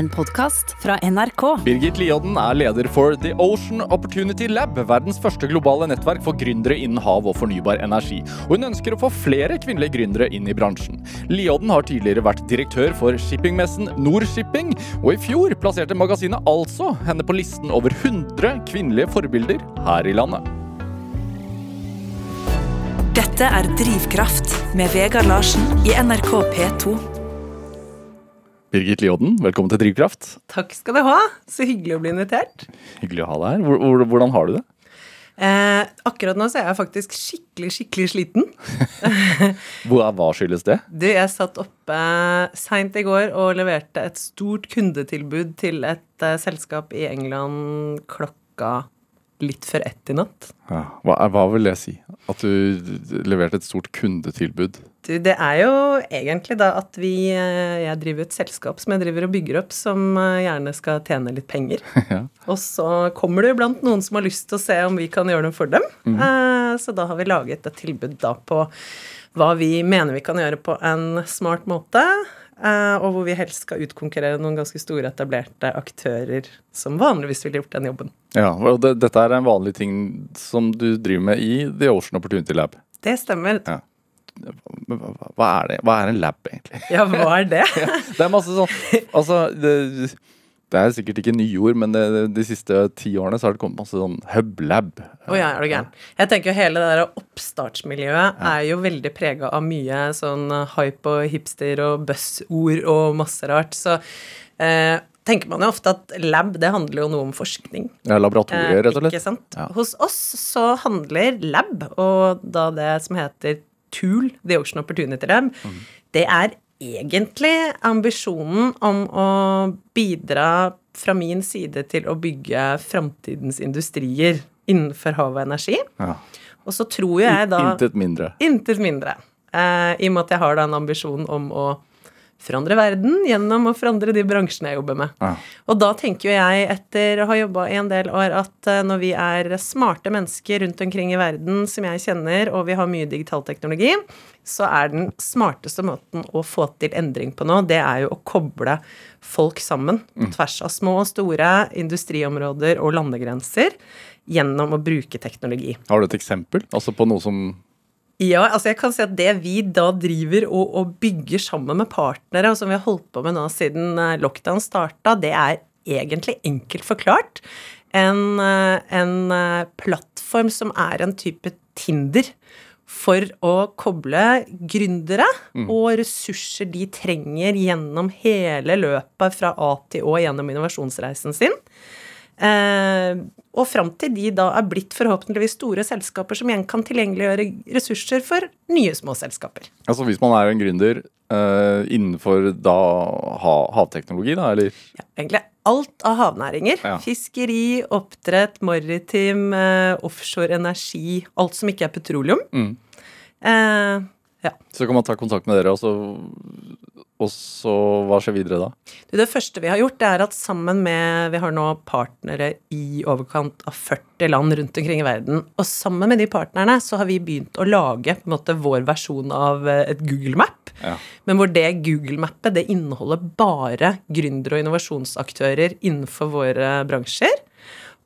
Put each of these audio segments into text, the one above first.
en podkast fra NRK. Birgit Liodden er leder for The Ocean Opportunity Lab, verdens første globale nettverk for gründere innen hav og fornybar energi. Og hun ønsker å få flere kvinnelige gründere inn i bransjen. Liodden har tidligere vært direktør for shippingmessen Nordshipping, og i fjor plasserte magasinet altså henne på listen over 100 kvinnelige forbilder her i landet. Dette er Drivkraft med Vegard Larsen i NRK P2. Birgit Lioden, velkommen til Drivkraft. Takk skal du ha. Så hyggelig å bli invitert. Hyggelig å ha deg her. Hvor- hvor- Hvordan har du det? Eh, akkurat nå så er jeg faktisk skikkelig, skikkelig sliten. Hva skyldes det? Du, jeg satt oppe seint i går og leverte et stort kundetilbud til et uh, selskap i England klokka litt før ett i natt. Ja, hva, hva vil det si? At du leverte et stort kundetilbud? Det er jo egentlig da at vi eh, Jeg driver et selskap som jeg driver og bygger opp, som eh, gjerne skal tjene litt penger. Ja. Og så kommer det iblant noen som har lyst til å se om vi kan gjøre noe for dem. Mm. Så da har vi laget et tilbud da på hva vi mener vi kan gjøre på en smart måte. Og hvor vi helst skal utkonkurrere noen ganske store, etablerte aktører som vanligvis ville gjort den jobben. Ja, og det, Dette er en vanlig ting som du driver med i The Ocean Opportunity Lab. Det stemmer. Ja. Hva, er det? Hva er en lab, egentlig? Ja, hva er det? Det er masse sånn Altså, det, det er sikkert ikke nyord, men det, de siste ti årene så har det kommet masse sånn hub-lab. Å ja, er du gæren. Jeg tenker jo hele det der oppstartsmiljøet er jo veldig prega av mye sånn hype og hipster og buzzord og masse rart. Så eh, tenker man jo ofte at lab, det handler jo noe om forskning. Ja, laboratorier, rett og Ikke slett. sant? Ja. Hos oss så handler lab, og da det som heter TOOL, The Ocean Opportunity Lab, mm. det er egentlig ambisjonen om å bidra fra min side til å bygge framtidens industrier innenfor hav og energi. Ja. Og så tror jeg da Intet mindre. Intet mindre. Eh, I og med at jeg har da en ambisjon om å forandre verden gjennom å forandre de bransjene jeg jobber med. Ja. Og da tenker jo jeg, etter å ha jobba i en del år, at eh, når vi er smarte mennesker rundt omkring i verden som jeg kjenner, og vi har mye digital teknologi, så er den smarteste måten å få til endring på nå, det er jo å koble folk sammen på tvers av små og store industriområder og landegrenser gjennom å bruke teknologi. Har du et eksempel? Altså på noe som Ja, altså jeg kan si at det vi da driver og, og bygger sammen med partnere, og som vi har holdt på med nå siden eh, lockdown starta, det er egentlig enkelt forklart en, eh, en eh, plattform som er en type Tinder for å koble gründere og ressurser de trenger gjennom hele løpet fra A til Å gjennom innovasjonsreisen sin. Eh, og fram til de da er blitt forhåpentligvis store selskaper som igjen kan tilgjengeliggjøre ressurser for nye små selskaper. Altså hvis man er en gründer eh, innenfor da ha, havteknologi, da, eller Ja, egentlig alt av havnæringer. Ja. Fiskeri, oppdrett, maritim, eh, offshore energi. Alt som ikke er petroleum. Mm. Eh, ja. Så kan man ta kontakt med dere, og så, og så hva skjer videre da? Det første vi har gjort, det er at sammen med Vi har nå partnere i overkant av 40 land rundt omkring i verden. Og sammen med de partnerne så har vi begynt å lage på en måte vår versjon av eh, et Google Map. Ja. Men hvor det Google-mappet det inneholder bare gründere og innovasjonsaktører innenfor våre bransjer.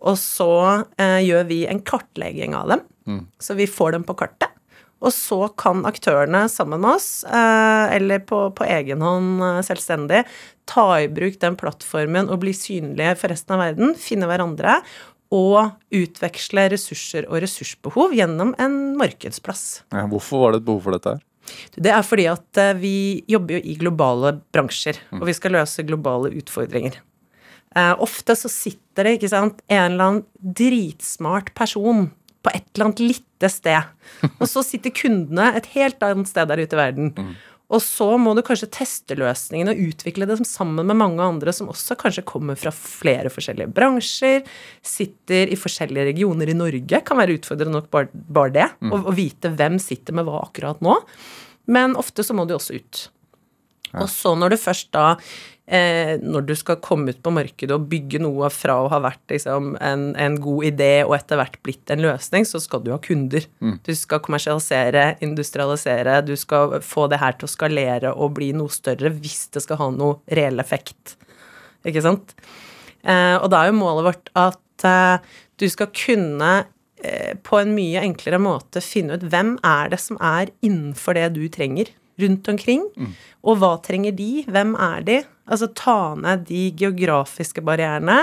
Og så eh, gjør vi en kartlegging av dem. Så vi får dem på kartet. Og så kan aktørene sammen med oss, eh, eller på, på egen hånd eh, selvstendig, ta i bruk den plattformen og bli synlige for resten av verden, finne hverandre og utveksle ressurser og ressursbehov gjennom en markedsplass. Ja, hvorfor var det et behov for dette her? Det er fordi at eh, vi jobber jo i globale bransjer, og vi skal løse globale utfordringer. Ofte så sitter det ikke sant, en eller annen dritsmart person på et eller annet lite sted, og så sitter kundene et helt annet sted der ute i verden. Og så må du kanskje teste løsningene og utvikle det sammen med mange andre som også kanskje kommer fra flere forskjellige bransjer, sitter i forskjellige regioner i Norge. Kan være utfordrende nok bare, bare det. Å å vite hvem sitter med hva akkurat nå. Men ofte så må du også ut. Og så når du først da eh, Når du skal komme ut på markedet og bygge noe fra å ha vært liksom, en, en god idé og etter hvert blitt en løsning, så skal du ha kunder. Du skal kommersialisere, industrialisere, du skal få det her til å skalere og bli noe større hvis det skal ha noe reell effekt. ikke sant? Eh, og da er jo målet vårt at eh, du skal kunne eh, på en mye enklere måte finne ut hvem er det som er innenfor det du trenger rundt omkring, og hva trenger de, hvem er de? Altså ta ned de geografiske barrierene,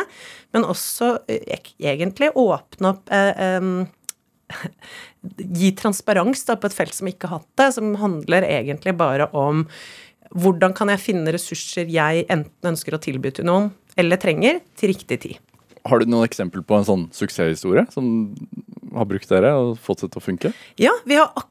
men også eh, egentlig åpne opp eh, eh, gi transparens da, på et felt som ikke har hatt det, som handler egentlig bare om hvordan kan jeg finne ressurser jeg enten ønsker å tilby til noen, eller trenger, til riktig tid. Har du noen eksempel på en sånn suksesshistorie som har brukt dere og fått det til å funke? Ja, vi har akkurat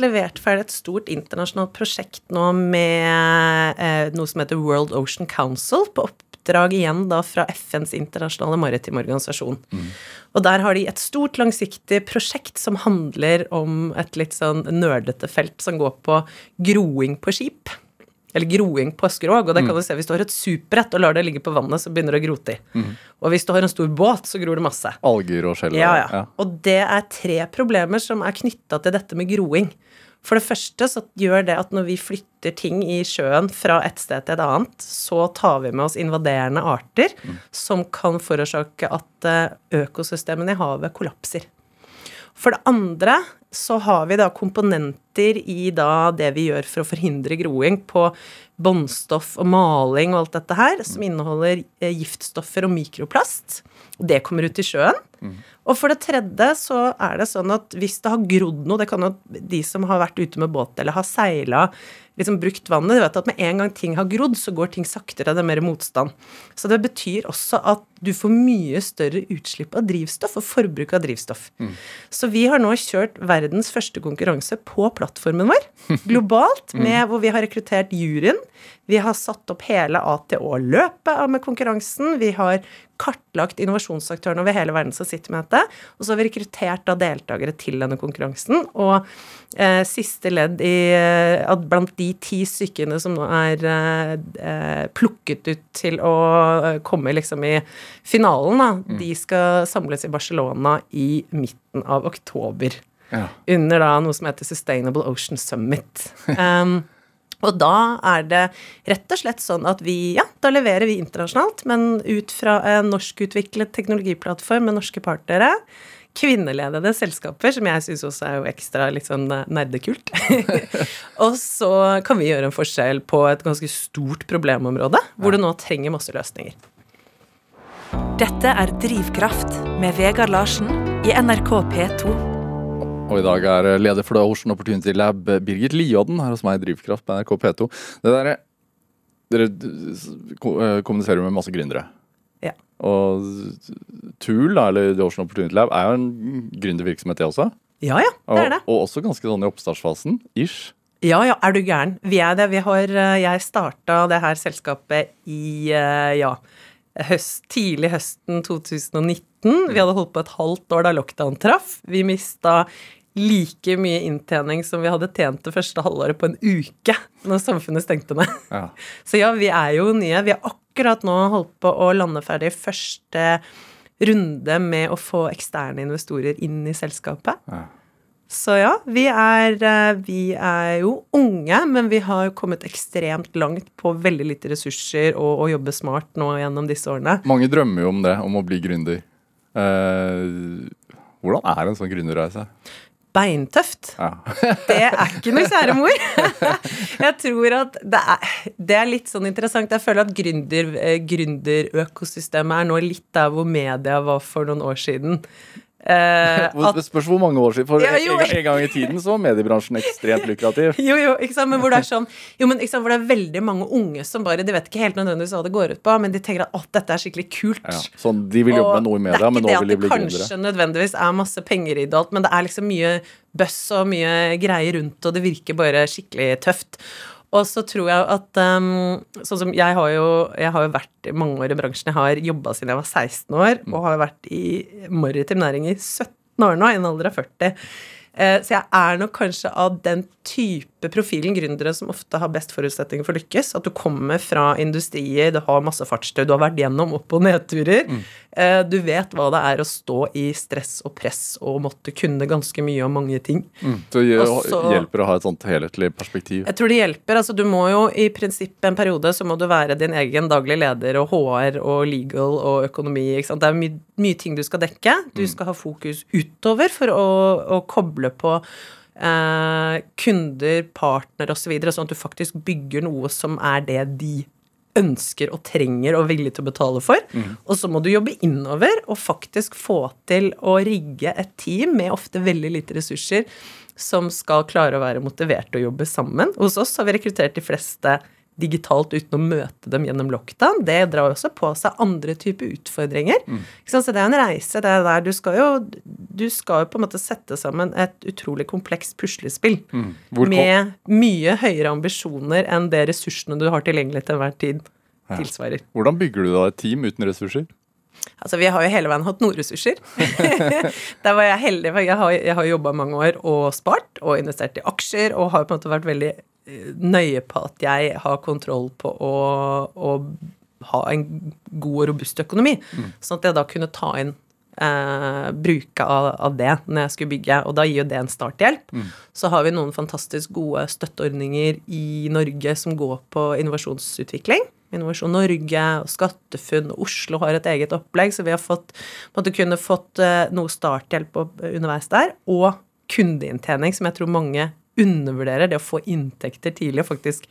levert ferdig et stort internasjonalt prosjekt nå med eh, noe som heter World Ocean Council, på oppdrag igjen da fra FNs internasjonale maritime organisasjon. Og der har de et stort, langsiktig prosjekt som handler om et litt sånn nerdete felt som går på groing på skip. Eller groing på skrog. Og det kan du se hvis du har et superbrett og lar det ligge på vannet, så begynner det å grote i. Mm. Og hvis du har en stor båt, så gror det masse. Alger og skjell? og- Ja, ja. Og det er tre problemer som er knytta til dette med groing. For det første så gjør det at når vi flytter ting i sjøen fra et sted til et annet, så tar vi med oss invaderende arter som kan forårsake at eh, økosystemene i havet kollapser. For det andre så har vi da komponenter i da det vi gjør for å forhindre groing på båndstoff og maling og alt dette her, som inneholder eh, giftstoffer og mikroplast. Det kommer ut i sjøen. Og for det tredje så er det sånn at hvis det har grodd noe Det kan jo de som har vært ute med båt eller har seila, liksom brukt vannet, Du vet at med en gang ting har grodd, så går ting saktere, det er mer motstand. Så det betyr også at du får mye større utslipp av drivstoff og forbruk av drivstoff. Så vi har nå kjørt verdens første konkurranse på plattformen vår, globalt, med, hvor vi har rekruttert juryen. Vi har satt opp hele ATÅ-løpet med konkurransen. Vi har kartlagt innovasjonsaktørene over hele verden som sitter med dette. Og så har vi rekruttert da deltakere til denne konkurransen. Og eh, siste ledd i eh, at blant de ti stykkene som nå er eh, plukket ut til å eh, komme liksom i finalen, da, de skal samles i Barcelona i midten av oktober Ja. under da noe som heter Sustainable Ocean Summit. Um, og da er det rett og slett sånn at vi, ja, da leverer vi internasjonalt, men ut fra en norskutviklet teknologiplattform med norske partnere. Kvinneledede selskaper, som jeg syns også er jo ekstra litt sånn nerdekult. og så kan vi gjøre en forskjell på et ganske stort problemområde, hvor det nå trenger masse løsninger. Dette er Drivkraft med Vegard Larsen i NRK P2. Og i dag er leder for The Ocean Opportunity Lab Birgit Liodden her hos meg i Drivkraft på NRK P2. Det der, dere eh, kommuniserer med masse gründere. Ja. Og Tool, eller The Ocean Opportunity Lab, er jo en gründervirksomhet, det også. Ja ja, det er det. og også ganske sånn i oppstartsfasen. Ish. Ja, ja, er du gæren. Vi er det. Vi har, eh, jeg starta det her selskapet i eh, ja, høst, tidlig høsten 2019. Vi hadde holdt på et halvt år da lockdown traff. Vi mista like mye inntjening som vi hadde tjent det første halvåret på en uke når samfunnet stengte ned. Ja. Så ja, vi er jo nye. Vi har akkurat nå holdt på å lande ferdig første runde med å få eksterne investorer inn i selskapet. Ja. Så ja, vi er, eh, vi er jo unge, men vi har kommet ekstremt langt på veldig lite ressurser og å jobbe smart nå gjennom disse årene. Mange drømmer jo om det, om å bli gründer. Eh, hvordan er en sånn gründerreise? Beintøft. Ja. Det er ikke noe, kjære mor. Jeg tror at det er, det er litt sånn interessant. Jeg føler at gründer, eh, er nå litt der hvor media var for noen år siden. Eh, at Det spørs hvor mange år siden. For Ja, jo. en, en gang i tiden så var mediebransjen ekstremt lukrativ. Jo, jo, ikke sant, men hvor det er sånn Jo, men ikke sant, hvor det er veldig mange unge som bare De vet ikke helt nødvendigvis hva det går ut på, men de tenker at å, dette er skikkelig kult. Ja. Sånn, de vil jobbe med noe i media, men nå vil de bli Det er ikke det at det kanskje kanskje nødvendigvis er masse penger i det, alt, men det er liksom mye bøss og mye greier rundt, og det virker bare skikkelig tøft. Og så tror jeg at um, Sånn som jeg har jo Jeg har jo vært i mange år i bransjen. Jeg har jobba siden jeg var 16 år, og har vært i maritim næring i 17 år nå, i en alder av 40. Uh, Så jeg er nok kanskje av den type type profilen gründere som ofte har best forutsetninger for å lykkes. At du kommer fra industrier, du har masse fartstøy, du har vært gjennom opp- og nedturer. Mm. Du vet hva det er å stå i stress og press og måtte kunne ganske mye om mange ting. Så det Også- hjelper å ha et sånt helhetlig perspektiv. Jeg tror det hjelper. altså Du må jo i prinsippet en periode så må du være din egen daglig leder og HR og legal og økonomi. Det er mye, mye ting du skal dekke. Du skal ha fokus utover for å, å koble på eh, kunder, partner osv., så videre, sånn at du faktisk bygger noe som er det de ønsker og trenger og er villig til å betale for. Og så må du jobbe innover og faktisk få til å rigge et team med ofte veldig lite ressurser som skal klare å være motiverte og jobbe sammen. Hos oss har vi rekruttert de fleste digitalt uten å møte dem gjennom lockdown. Det drar også på seg andre typer utfordringer. Sant? Så det er en reise. Det er der du skal jo du skal jo på en måte sette sammen et utrolig komplekst puslespill mm. med mye høyere ambisjoner enn det ressursene du har tilgjengelig til enhver tid, tilsvarer. Hvordan bygger du da et team uten ressurser? Altså, vi har jo hele veien hatt nordressurser. Der var jeg heldig, for jeg har, jeg har jobba mange år og spart og investert i aksjer og har på en måte vært veldig eh, nøye på at jeg har kontroll på å, å ha en god og robust økonomi. Sånn at jeg da kunne ta inn eh, bruke av, av det når jeg skulle bygge, og da gir jo det en starthjelp. Så har vi noen fantastisk gode støtteordninger i Norge som går på innovasjonsutvikling. Innovasjon Norge og SkatteFUNN og Oslo har et eget opplegg, så vi har fått, måtte kunne fått eh, noe starthjelp underveis der, og kundeinntjening, som jeg tror mange undervurderer. Det å få inntekter tidlig og faktisk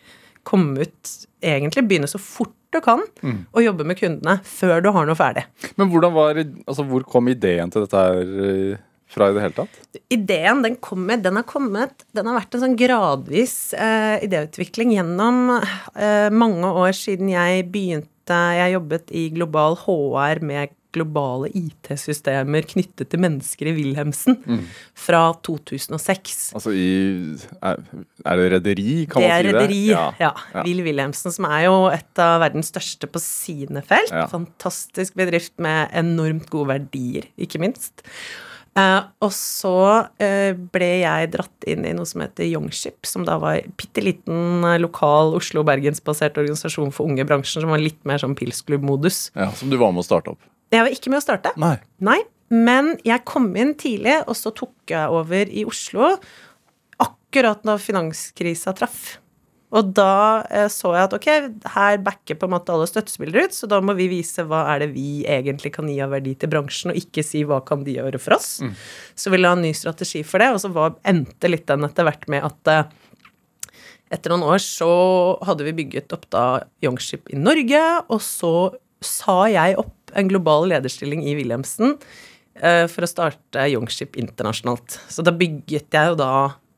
komme ut Egentlig begynne så fort du kan og jobbe med kundene før du har noe ferdig. Men var, altså hvor kom ideen til dette her eh, fra i det hele tatt? Ideen den kommer, den har kommet Den har vært en sånn gradvis eh, idéutvikling gjennom eh, mange år siden jeg begynte Jeg jobbet i global HR med globale IT-systemer knyttet til mennesker i Wilhelmsen fra 2006. Altså i Er, er det rederi, kan Det man er si det? Det rederi, ja. ja. Will Wilhelmsen, som er jo et av verdens største på sine felt. Ja. Fantastisk bedrift med enormt gode verdier, ikke minst. Uh, og så uh, ble jeg dratt inn i noe som heter Youngship, som da var en bitte liten uh, lokal Oslo-Bergensbasert organisasjon for unge i bransjen, som var litt mer sånn pilsklubb-modus. ja, Som du var med å starte opp? Jeg var ikke med å starte. Nei. Nei, men jeg kom inn tidlig, og så tok jeg over i Oslo akkurat når finanskrisa traff. Og da eh, så jeg at ok, her backer på en måte alle støttespillere ut, så da må vi vise hva er det vi egentlig kan gi av verdi til bransjen, og ikke si hva kan de gjøre for oss. Så vi la en ny strategi for det, og så var, endte litt den etter hvert med at eh, etter noen år så hadde vi bygget opp da Youngship i Norge, og så sa jeg opp en global lederstilling i Wilhelmsen eh, for å starte Youngship internasjonalt. Så da bygget jeg jo da,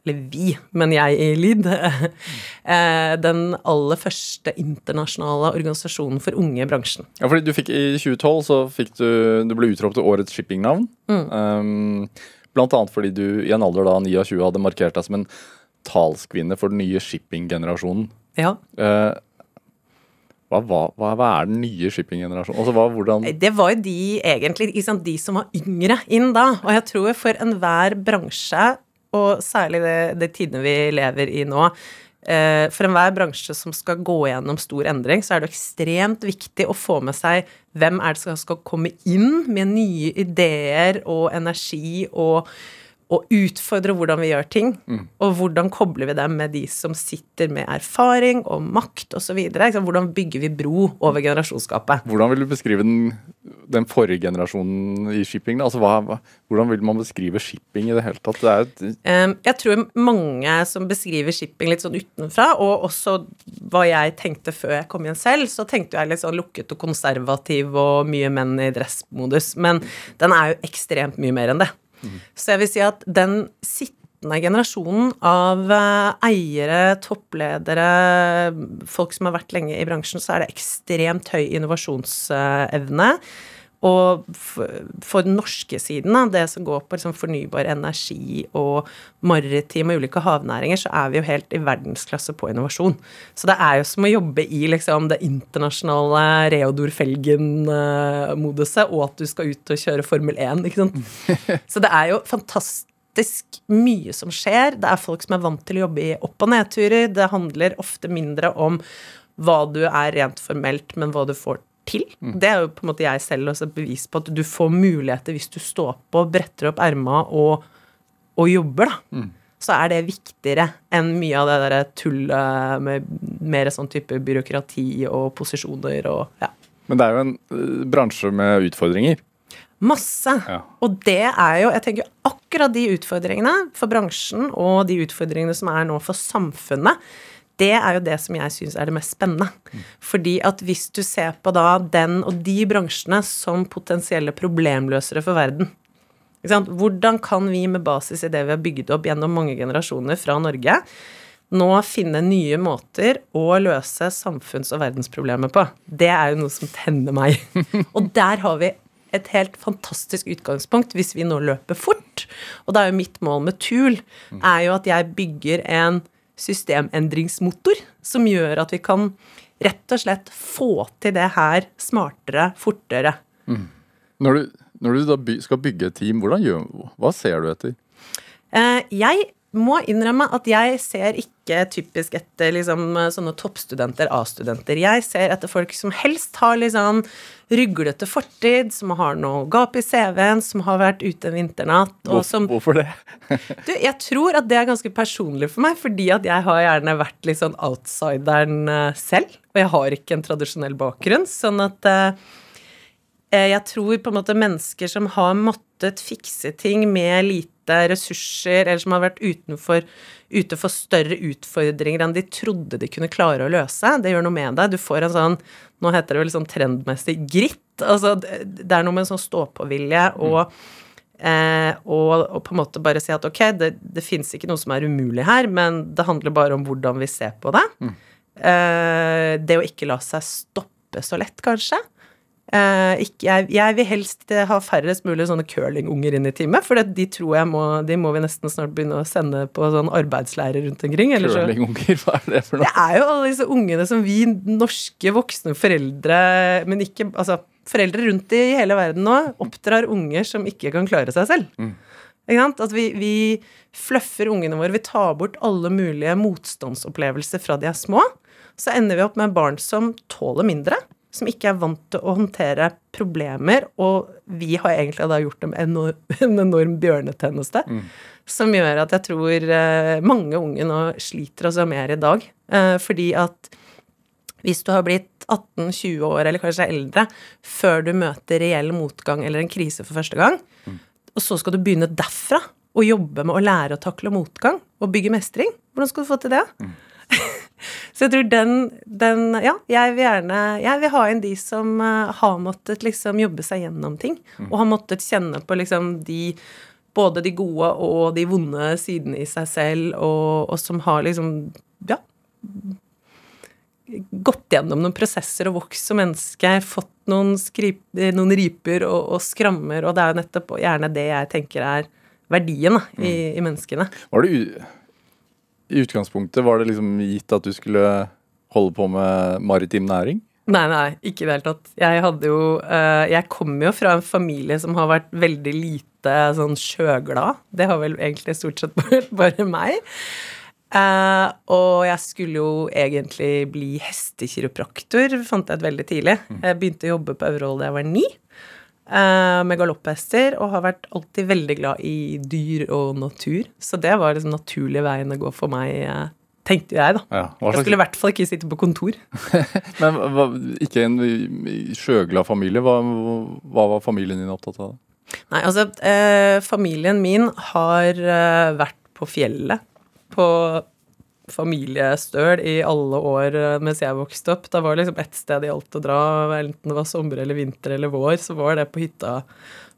eller vi, men jeg i LID, eh, den aller første internasjonale organisasjonen for unge i bransjen. Ja, fordi du fikk I 2012 så fikk du Du ble utropt til årets shippingnavn. Mm. Um, blant annet fordi du i en alder da 29 hadde markert deg som en talskvinne for den nye shippinggenerasjonen. Ja. Uh, hva, hva, hva, er den nye shippinggenerasjonen? Altså, hva, hvordan Det var jo de egentlig, liksom, de som var yngre inn da. Og jeg tror for enhver bransje, og særlig det, det tidene vi lever i nå, eh, for enhver bransje som skal gå gjennom stor endring, så er det ekstremt viktig å få med seg hvem er det som skal komme inn med nye ideer og energi og og utfordre hvordan vi gjør ting, og hvordan kobler vi dem med de som sitter med erfaring og makt osv. Hvordan bygger vi bro over generasjonsgapet? Hvordan vil du beskrive den, den forrige generasjonen i shipping? Altså, hva, hvordan vil man beskrive shipping i det hele tatt? Det er et, jeg tror mange som beskriver shipping litt sånn utenfra, og også hva jeg tenkte før jeg kom igjen selv, så tenkte jeg litt sånn lukket og konservativ og mye menn i dressmodus. Men den er jo ekstremt mye mer enn det. Så jeg vil si at den sittende generasjonen av eh, eiere, toppledere, folk som har vært lenge i bransjen, så er det ekstremt høy innovasjonsevne. Og for, den norske siden, det som går på liksom fornybar energi og maritim og ulike havnæringer, så er vi jo helt i verdensklasse på innovasjon. Så det er jo som å jobbe i liksom det internasjonale Reodor Felgen-moduset, og at du skal ut og kjøre Formel 1, ikke sant. Så det er jo fantastisk fantastisk mye som skjer. Det er folk som er vant til å jobbe i opp- og nedturer. Det handler ofte mindre om hva du er rent formelt, men hva du får til. Det er jo på en måte jeg selv også bevis på at du får muligheter hvis du står på, bretter opp erma og, og jobber, da. Så er det viktigere enn mye av det derre tullet med mer sånn type byråkrati og posisjoner og ja. Men det er jo en uh, bransje med utfordringer. Masse. Ja. Og det er jo Jeg tenker akkurat de utfordringene for bransjen og de utfordringene som er nå for samfunnet, det er jo det som jeg syns er det mest spennende. Fordi at hvis du ser på da den og de bransjene som potensielle problemløsere for verden? Hvordan kan vi med basis i det vi har bygd opp gjennom mange generasjoner fra Norge, nå finne nye måter å løse samfunns- og verdensproblemer på? Det er jo noe som tenner meg. Og der har vi et helt fantastisk utgangspunkt hvis vi nå løper fort. Og da er jo mitt mål med TUL er jo at jeg bygger en systemendringsmotor som gjør at vi kan rett og slett få til det her smartere, fortere. Når du, når du da skal bygge et team, hvordan gjør, hva ser du etter? Eh, jeg må innrømme at jeg ser ikke typisk etter liksom, sånne toppstudenter, A-studenter. Jeg ser etter folk som helst har liksom ruglete fortid, som har noe gap i CV-en, som har vært ute en vinternatt, og som hvorfor det? Du, jeg tror at det er ganske personlig for meg, fordi at jeg har gjerne vært litt sånn outsideren eh, selv, og jeg har ikke en tradisjonell bakgrunn, sånn at eh, jeg tror på en måte mennesker som har måttet fikse ting med lite ressurser, eller som har vært utenfor, ute for større utfordringer enn de trodde de kunne klare å løse, det gjør noe med deg. Du får en sånn, nå heter det vel sånn trendmessig gritt, altså det er noe med en sånn stå-på-vilje og Eh, og, og på en måte bare si at ok, det, det fins ikke noe som er umulig her, men det handler bare om hvordan vi ser på det. Eh, det å ikke la seg stoppe så lett, kanskje. Eh, ikke, jeg, jeg vil helst ha færrest mulig sånne curlingunger inn i teamet, for det- de tror jeg må, de må vi nesten snart begynne å sende på sånn arbeidsleire rundt omkring. Curlingunger, hva er det for noe? det er jo alle disse ungene som vi norske voksne foreldre, men ikke Altså foreldre rundt i hele verden nå oppdrar unger som ikke kan klare seg selv. Mm. At vi, vi fluffer ungene våre, vi tar bort alle mulige motstandsopplevelser fra de er små. Så ender vi opp med barn som tåler mindre, som ikke er vant til å håndtere problemer, og vi har egentlig da gjort dem en enorm bjørnetjeneste. Som gjør at jeg tror eh, mange unge nå sliter altså mer i dag. Eh, fordi at hvis du har blitt 18-20 år, eller kanskje eldre, før du møter reell motgang eller en krise for første gang, og så skal du begynne derfra å jobbe med å lære å takle motgang og bygge mestring, hvordan skal du få til det? så jeg tror den, den Ja, jeg vil gjerne Jeg vil ha inn de som eh, har måttet liksom jobbe seg gjennom ting, og har måttet kjenne på liksom de både de gode og de vonde sidene i seg selv, og, og som har liksom Ja, gått gjennom noen prosesser og vokst som menneske, fått noen, skrip, noen riper og, og skrammer, og det er jo nettopp gjerne det jeg tenker er verdien da, i, i menneskene. Var det I utgangspunktet var det liksom gitt at du skulle holde på med maritim næring? Nei, nei, ikke i det hele tatt. Jeg hadde jo uh, Jeg kommer jo fra en familie som har vært veldig lite sånn sjøglad. Det har vel egentlig stort sett bare, bare meg. Uh, og jeg skulle jo egentlig bli hestekiropraktor, fant jeg ut veldig tidlig. Jeg begynte å jobbe på Øvrevoll da jeg var ni, med galopphester, og har vært alltid veldig glad i dyr og natur. Så det var liksom naturlige veien å gå for meg, eh, tenkte jeg, da. Ja, Jeg skulle i hvert fall ikke sitte på kontor. men hva, ikke en sjøglad familie? Hva, hva var familien din opptatt av? Nei, altså, eh, familien min har eh, vært på fjellet på familiestøl i alle år eh, mens jeg vokste opp. Da var liksom ett sted i alt å dra, enten det var sommer eller vinter eller vår, så var det på hytta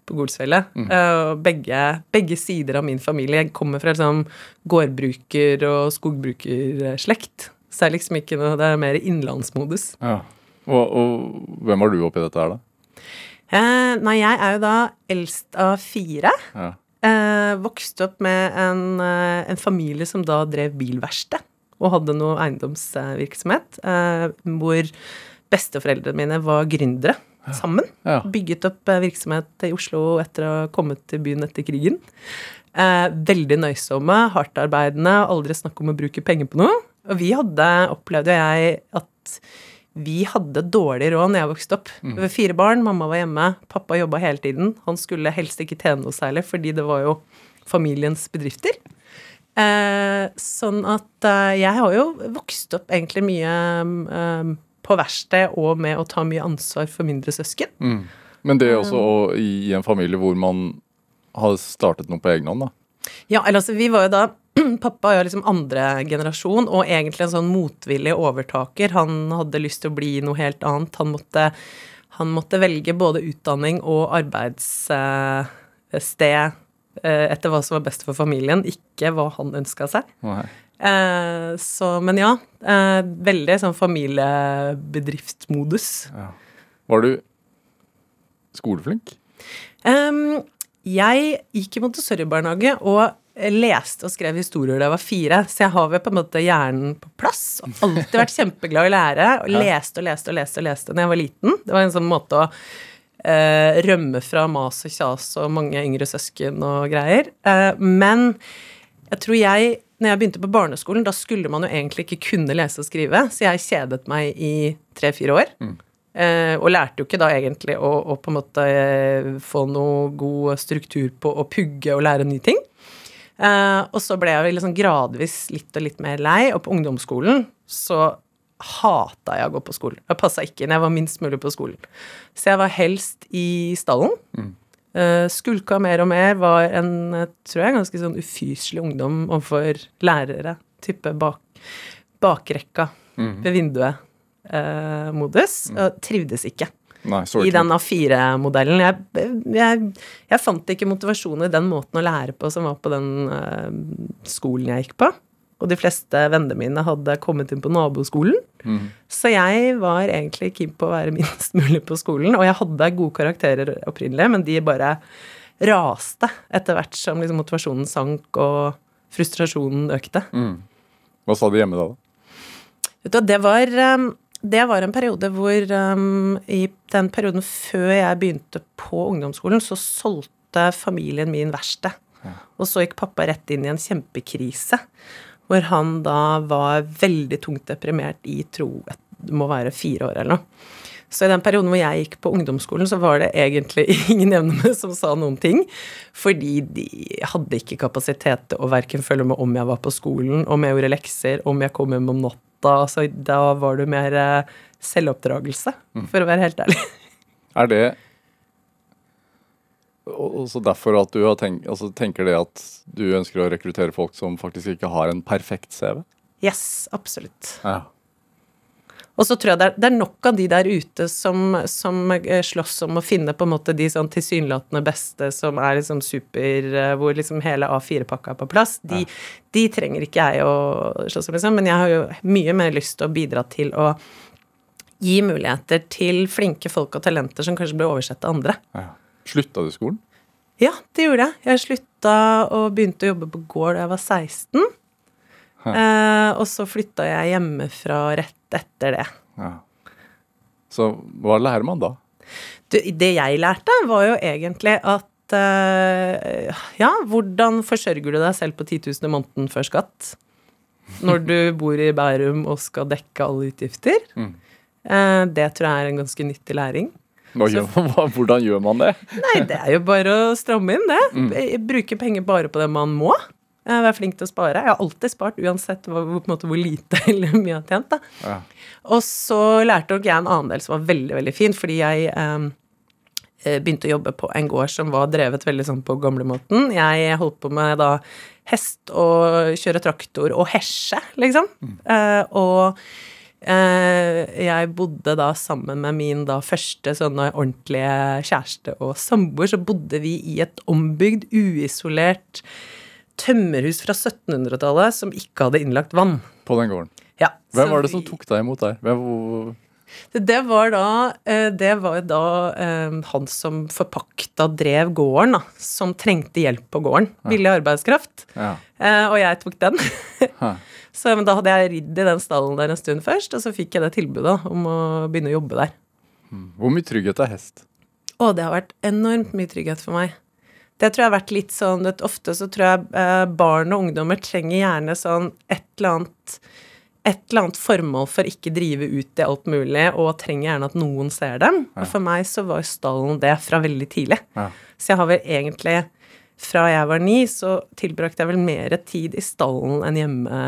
på Golsfjellet. Mm. og begge, begge sider av min familie Jeg kommer fra liksom gårdbruker- og skogbrukerslekt. Så det er liksom ikke noe Det er mer innlandsmodus. Ja. Og, og hvem var du oppi dette her, da? Eh, nei, jeg er jo da eldst av fire. Ja. Eh, vokste opp med en, eh, en familie som da drev bilverksted og hadde noe eiendomsvirksomhet, eh, hvor besteforeldrene mine var gründere sammen. Ja. Bygget opp eh, virksomhet i Oslo etter å ha kommet til byen etter krigen. Eh, veldig nøysomme, hardtarbeidende, aldri snakk om å bruke penger på noe. Og vi hadde, opplevde jeg, at vi hadde dårlig råd når jeg vokste opp. Vi var fire barn, mamma var hjemme, pappa jobba hele tiden. Han skulle helst ikke tjene noe særlig, fordi det var jo familiens bedrifter. Eh, sånn at eh, jeg har jo vokst opp egentlig mye eh, på verksted og med å ta mye ansvar for mindre søsken. Men det er også å- i en familie hvor man har startet noe på egen hånd, da. Ja, eller altså, vi var jo da Pappa er jo liksom andre generasjon, og egentlig en sånn motvillig overtaker. Han hadde lyst til å bli noe helt annet. Han måtte, han måtte velge både utdanning og arbeidssted eh, etter hva som var best for familien, ikke hva han ønska seg. Eh, så, men ja. Eh, veldig sånn familiebedriftsmodus. Var du skoleflink? Um, jeg gikk i Montessori-barnehage og leste og skrev historier da jeg var fire, så jeg har vel på en måte hjernen på plass. Og alltid vært kjempeglad i å lære. Og leste og leste og leste og leste da jeg var liten. Det var en sånn måte å eh, rømme fra mas og kjas og mange yngre søsken og greier. Eh, men jeg tror jeg når jeg begynte på barneskolen, da skulle man jo egentlig ikke kunne lese og skrive, så jeg kjedet meg i tre-fire år. Eh, og lærte jo ikke da egentlig å, å på en måte eh, få noe god struktur på å pugge og lære nye ting. Eh, og så ble jeg liksom gradvis litt og litt mer lei, og på ungdomsskolen så hata jeg å gå på skolen. Jeg passa ikke inn, jeg var minst mulig på skolen. Så jeg var helst i stallen. Eh, skulka mer og mer, var en eh, tror jeg, ganske sånn ufyselig ungdom overfor lærere. Type bak, bakrekka ved vinduet-modus. og trivdes ikke Nei, i den A4-modellen. Jeg, jeg, jeg fant ikke motivasjon i den måten å lære på som var på den uh, skolen jeg gikk på. Og de fleste vennene mine hadde kommet inn på naboskolen. Så jeg var egentlig keen på å være minst mulig på skolen. Og jeg hadde gode karakterer opprinnelig, men de bare raste etter hvert som liksom motivasjonen sank og frustrasjonen økte. Hva sa de hjemme da? da? Det var, um, det var en periode hvor um, I den perioden før jeg begynte på ungdomsskolen, så solgte familien min verksted. Og så gikk pappa rett inn i en kjempekrise. Hvor han da var veldig tungt deprimert i tro Det må være fire år eller noe. Så i den perioden hvor jeg gikk på ungdomsskolen, så var det egentlig ingen jevne som sa noen ting. Fordi de hadde ikke kapasitet til å verken følge med om jeg var på skolen, om jeg gjorde lekser, om jeg kom hjem om natta. Så da var det mer eh, selvoppdragelse, for å være helt ærlig. Er det også derfor at du har tenkt, altså tenker det at du ønsker å rekruttere folk som faktisk ikke har en perfekt CV? Yes, absolutt. Ja. Og så tror jeg det er, det er nok av de der ute som, som eh, slåss om å finne på en måte de sånn tilsynelatende beste som er liksom super eh, Hvor liksom hele A4-pakka er på plass. De, de trenger ikke jeg å slåss om, liksom. Men jeg har jo mye mer lyst til å bidra til å gi muligheter til flinke folk og talenter som kanskje blir oversett av andre. ja. Slutta du skolen? Ja, det gjorde jeg. Jeg slutta og begynte å jobbe på gård da jeg var 16. Eh, og så flytta jeg hjemmefra rett etter det. Ja. Så hva lærer man da? Du, det jeg lærte, var jo egentlig at eh, Ja, hvordan forsørger du deg selv på 10 000 i måneden før skatt? Når du bor i Bærum og skal dekke alle utgifter. Eh, det tror jeg er en ganske nyttig læring. Gjør, hva, hvordan gjør man det? Nei, det er jo bare å stramme inn, det. Bruke penger bare på det man må. Være flink til å spare. Jeg har alltid spart, uansett hvor, måte, hvor lite eller mye jeg har tjent. Ja. Og så lærte nok jeg en annen del som var veldig, veldig fin, fordi jeg eh, eh, begynte å jobbe på en gård som var drevet veldig sånn på gamlemåten. Jeg holdt på med da hest og kjøre traktor og hesje, liksom. Eh, og eh, jeg bodde da sammen med min da første sånne ordentlige kjæreste og samboer, så bodde vi i et ombygd, uisolert tømmerhus fra 1700-tallet som ikke hadde innlagt vann. På den gården. Ja, Hvem var det som tok deg imot der? Hvem, det var da, eh, det var da eh, han som forpakta drev gården, da, som trengte hjelp på gården. Billig arbeidskraft. ja. Eh, Og jeg tok den. Så men da hadde jeg ridd i den stallen der en stund først, og så fikk jeg det tilbudet om å begynne å jobbe der. Hvor mye trygghet er hest? Å, det har vært enormt mye trygghet for meg. Det tror jeg har vært litt sånn at ofte så tror jeg eh, barn og ungdommer trenger gjerne sånn et eller annet et eller annet formål for ikke drive ut i alt mulig, og trenger gjerne at noen ser dem. Og for meg så var stallen det fra veldig tidlig. Ja. Så jeg har vel egentlig Fra jeg var ni, så tilbrakte jeg vel mer tid i stallen enn hjemme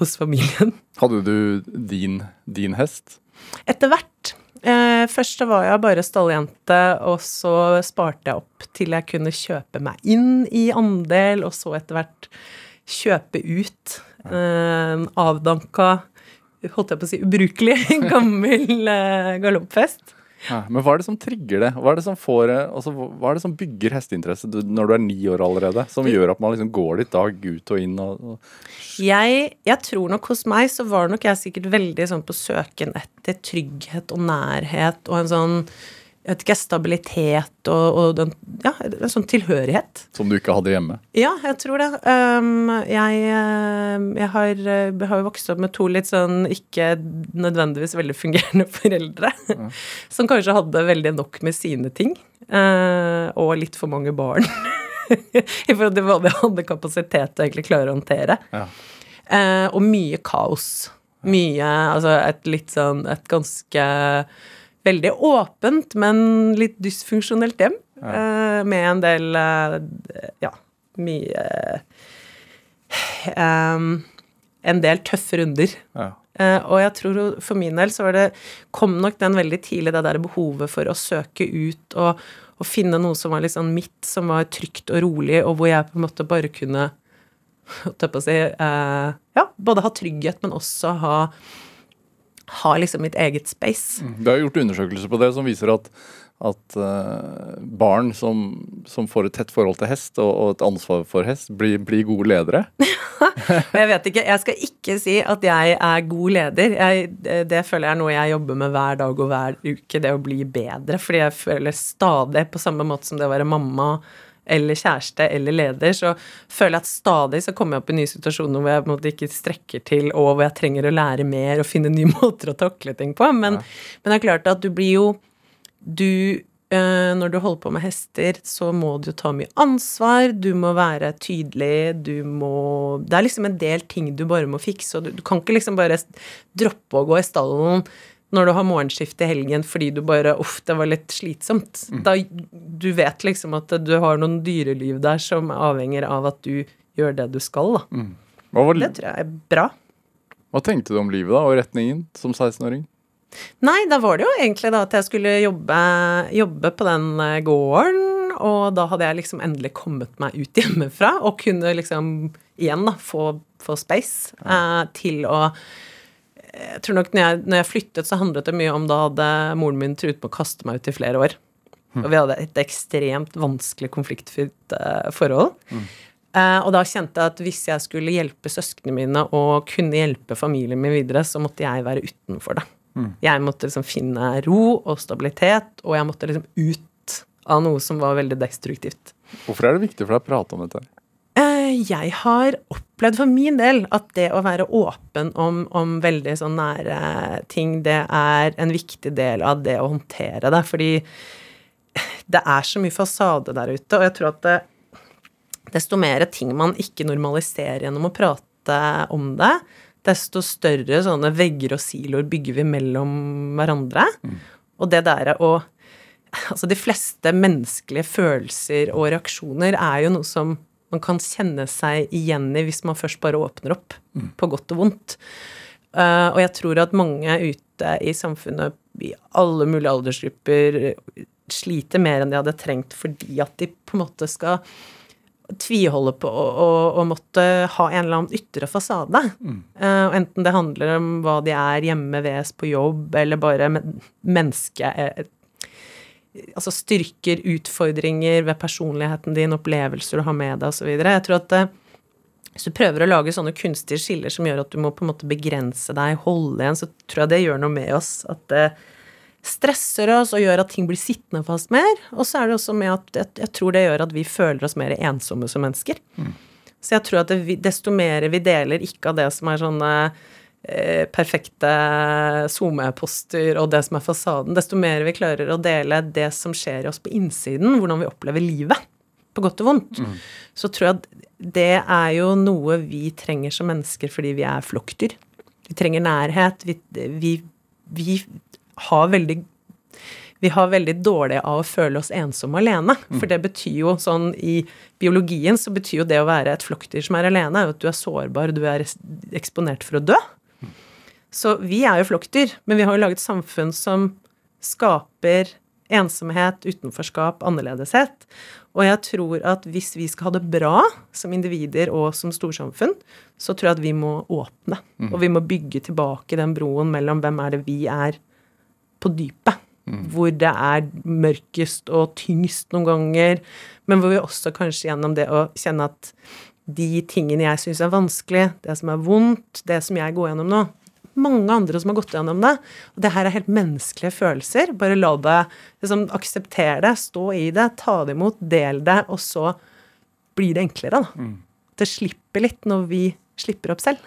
hos familien. Hadde du din, din hest? Etter hvert. Eh, først var jeg bare stalljente, og så sparte jeg opp til jeg kunne kjøpe meg inn i andel, og så etter hvert kjøpe ut eh, en avdanka, holdt jeg på å si, ubrukelig gammel eh, galopphest. Ja, men hva er det som trigger det? Hva er det som, får, eh, altså, hva er det som bygger hesteinteresse når du er ni år allerede? Som gjør at man liksom går dit dag ut og inn og, og Jeg, jeg tror nok hos meg så var nok jeg sikkert veldig sånn på søken etter trygghet og nærhet og en sånn vet ikke, stabilitet og, og den, ja, en sånn tilhørighet. Som du ikke hadde hjemme? Ja, jeg tror det. Um, jeg, um, jeg, har, jeg har jo vokst opp med to litt sånn ikke nødvendigvis veldig fungerende foreldre. Som kanskje hadde veldig nok med sine ting. uh, og litt for mange barn. I forhold til hva de hadde kapasitet til å egentlig klare å håndtere. Ja. Uh, og mye kaos. Mye Altså et litt sånn Et ganske veldig åpent, men litt dysfunksjonelt hjem. Ja. med en del eh, Ja, mye um, En del tøffe runder. Ja. Uh, og jeg tror for min del så var det kom nok den veldig tidlig, det der behovet for å søke ut og, og finne noe som var litt sånn mitt, som var trygt og rolig, og hvor jeg på en måte bare kunne holdt jeg på å si, uh, ja, både ha trygghet, men også ha ha liksom mitt eget space. Det er gjort undersøkelser på det som viser at, at eh, barn som, som får et tett forhold til hest og, og et ansvar for hest, blir, blir gode ledere. Jeg vet ikke, jeg skal ikke si at jeg er god leder. Jeg, det føler jeg er noe jeg jobber med hver dag og hver uke, det å bli bedre. Fordi jeg føler stadig, på samme måte som det å være mamma eller kjæreste eller leder, så føler jeg at stadig så kommer jeg opp i nye situasjoner hvor jeg på en måte ikke strekker til, og hvor jeg trenger å lære mer og finne nye måter å takle ting på. Men, men det er klart at du blir jo Du eh, når du holder på med hester, så må du ta mye ansvar, du må være tydelig, du må Det er liksom en del ting du bare må fikse, og du, du kan ikke liksom bare droppe å gå i stallen når du har morgenskift i helgen fordi du bare Uff, det var litt slitsomt. Da du vet liksom at du har noen dyreliv der som avhenger av at du gjør det du skal, da. Hva, var, Det tror jeg er bra. hva tenkte du om livet da, og retningen som 16-åring? Nei, da var det jo egentlig da at jeg skulle jobbe, jobbe på den eh, gården, og da hadde jeg liksom endelig kommet meg ut hjemmefra og kunne liksom igjen da få, få space eh, til å Jeg tror nok når jeg, når jeg flyttet, så handlet det mye om da hadde moren min truet med å kaste meg ut i flere år. Og vi hadde et ekstremt vanskelig konfliktfylt uh, forhold. Eh, og da kjente jeg at hvis jeg skulle hjelpe søsknene mine og kunne hjelpe familien min videre, så måtte jeg være utenfor det. Jeg måtte liksom finne ro og stabilitet, og jeg måtte liksom ut av noe som var veldig destruktivt. Hvorfor er det viktig for deg å prate om dette? Eh, Jeg har opplevd for min del at det å være åpen om, om veldig sånn nære ting, det er en viktig del av det å håndtere det. Fordi det er så mye fasade der ute, og jeg tror at det, desto mer ting man ikke normaliserer gjennom å prate om det, desto større sånne vegger og siloer bygger vi mellom hverandre. Og det der å Altså, de fleste menneskelige følelser og reaksjoner er jo noe som man kan kjenne seg igjen i hvis man først bare åpner opp, på godt og vondt. Uh, og jeg tror at mange ute i samfunnet, i alle mulige aldersgrupper, sliter mer enn de hadde trengt fordi at de på en måte skal tviholde på å måtte ha en eller annen ytre fasade. Mm. Uh, enten det handler om hva de er hjemme ved på jobb, eller bare men menneske eh, Altså styrker, utfordringer ved personligheten din, opplevelser du har med deg, osv. Jeg tror at eh, hvis du prøver å lage sånne kunstige skiller som gjør at du må på en måte begrense deg, holde igjen, så tror jeg det gjør noe med oss. At det stresser oss og gjør at ting blir sittende fast mer. Og så er det også med at jeg, tror det gjør at vi føler oss mer ensomme som mennesker. Så jeg tror at det, desto mer vi deler, ikke av det som er sånne eh, perfekte SoMe-poster og det som er fasaden, desto mer vi klarer å dele det som skjer i oss på innsiden, hvordan vi opplever livet på godt og vondt, så tror jeg at det er jo noe vi trenger som mennesker fordi vi er flokkdyr. Vi trenger nærhet. Vi, vi, vi har veldig vi har veldig dårlig av å føle oss ensomme alene. For det betyr jo sånn i biologien så betyr jo det å være et flokkdyr som er alene, at du er sårbar, du er eksponert for å dø. Så vi er jo flokkdyr, men vi har jo laget samfunn som skaper ensomhet, utenforskap, annerledeshet. Og jeg tror at hvis vi skal ha det bra som individer og som storsamfunn, så tror jeg at vi må åpne. Og vi må bygge tilbake den broen mellom hvem er det vi er på dypet. Hvor det er mørkest og tyngst noen ganger, men hvor vi også kanskje gjennom det å kjenne at de tingene jeg syns er vanskelig, det som er vondt, det som jeg går gjennom nå Mange andre som har gått gjennom det. Og det her er helt menneskelige følelser. Bare la det liksom, akseptere det, stå i det, ta det imot, del det, og så blir det enklere, da. Det slipper litt når vi slipper opp selv.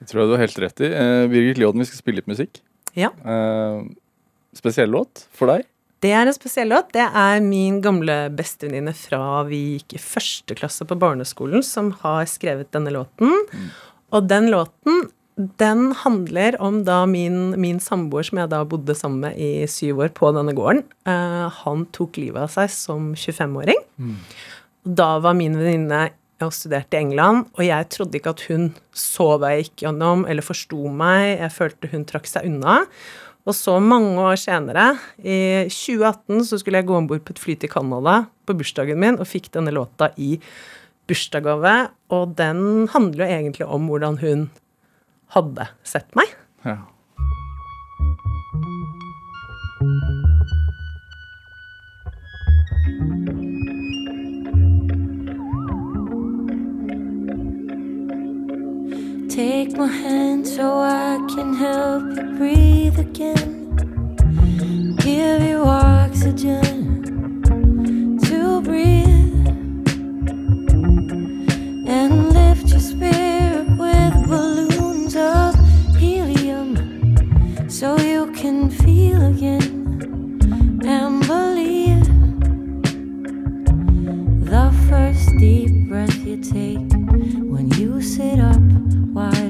Det tror jeg du har helt rett i. Eh, Birgit Lioden, vi skal spille litt musikk. Ja. Eh, spesiell låt for deg? Det er en spesiell låt. Det er min gamle bestevenninne fra vi gikk i første klasse på barneskolen, som har skrevet denne låten. Og den låten, den handler om da min, min samboer, som jeg da bodde sammen med i syv år på denne gården, eh, han tok livet av seg som 25-åring. Da var min venninne og studerte i England, og jeg trodde ikke at hun så hva jeg gikk gjennom, eller forsto meg. Jeg følte hun trakk seg unna. Og så mange år senere, i 2018, så skulle jeg gå om bord på et fly til Canada på bursdagen min, og fikk denne låta i bursdagsgave. Og den handler jo egentlig om hvordan hun hadde sett meg. Ja. Take my hand so I can help you breathe again. Give you oxygen to breathe. And lift your spirit with balloons so you can feel again and believe. The first deep breath you take when you sit up wide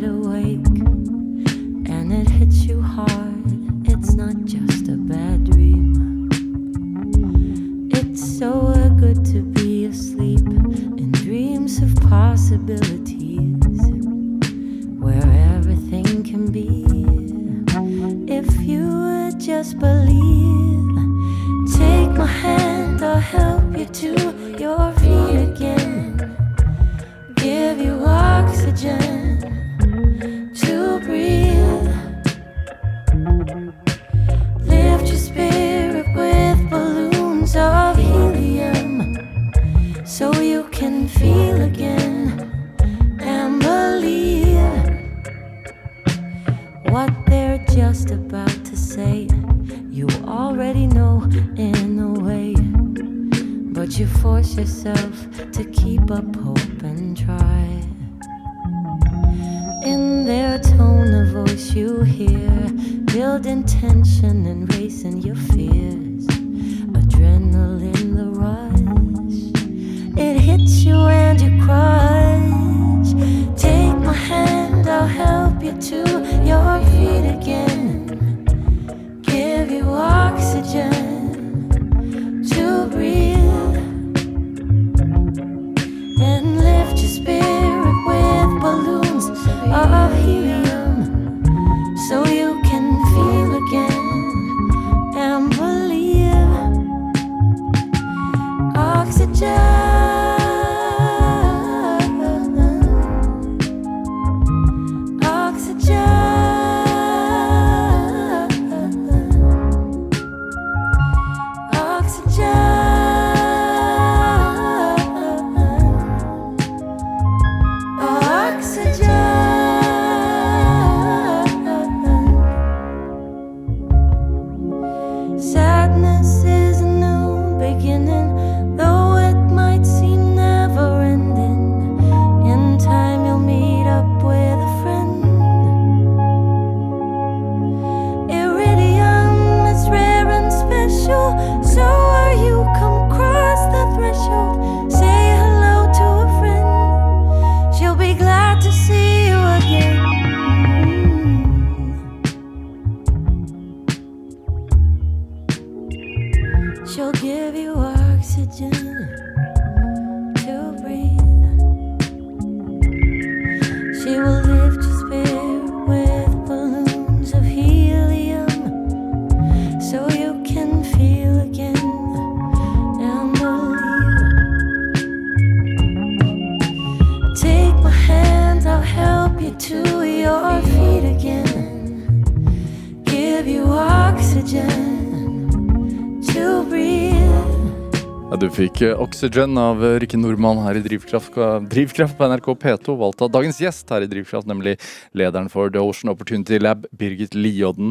Oxygen av Rikke Nordmann her i Drivkraft, Drivkraft på NRK P2, valgt av dagens gjest her i Drivkraft, nemlig lederen for The Ocean Opportunity Lab, Birgit Liodden.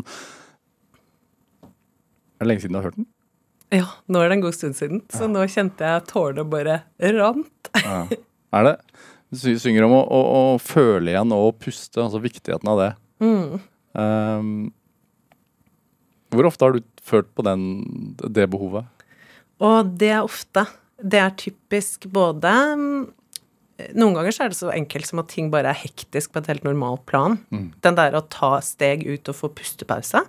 Er det lenge siden du har hørt den? Ja, nå er det en god stund siden, så nå kjente jeg tårene bare rant. Ja. Er det? Du synger om å, å, å føle igjen og puste, altså viktigheten av det. Um, hvor ofte har du følt på den, det behovet? Og det er ofte. Det er typisk både mm, Noen ganger så er det så enkelt som at ting bare er hektisk på et helt normalt plan. Den der å ta steg ut og få pustepause.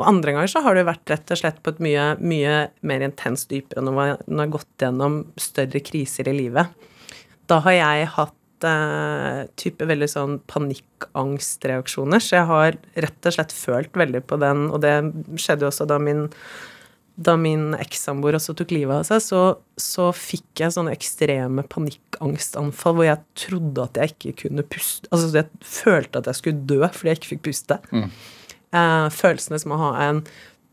Og andre ganger så har du vært rett og slett på et mye, mye mer intenst dypere når man har gått gjennom større kriser i livet. Da har jeg hatt eh, type veldig sånn panikkangstreaksjoner, så jeg har rett og slett følt veldig på den, og det skjedde jo også da min da min ekssamboer også tok livet av seg, så, så fikk jeg sånne ekstreme panikkangstanfall hvor jeg trodde at jeg ikke kunne puste. Altså jeg følte at jeg skulle dø fordi jeg ikke fikk puste. Eh, følelsene som å ha en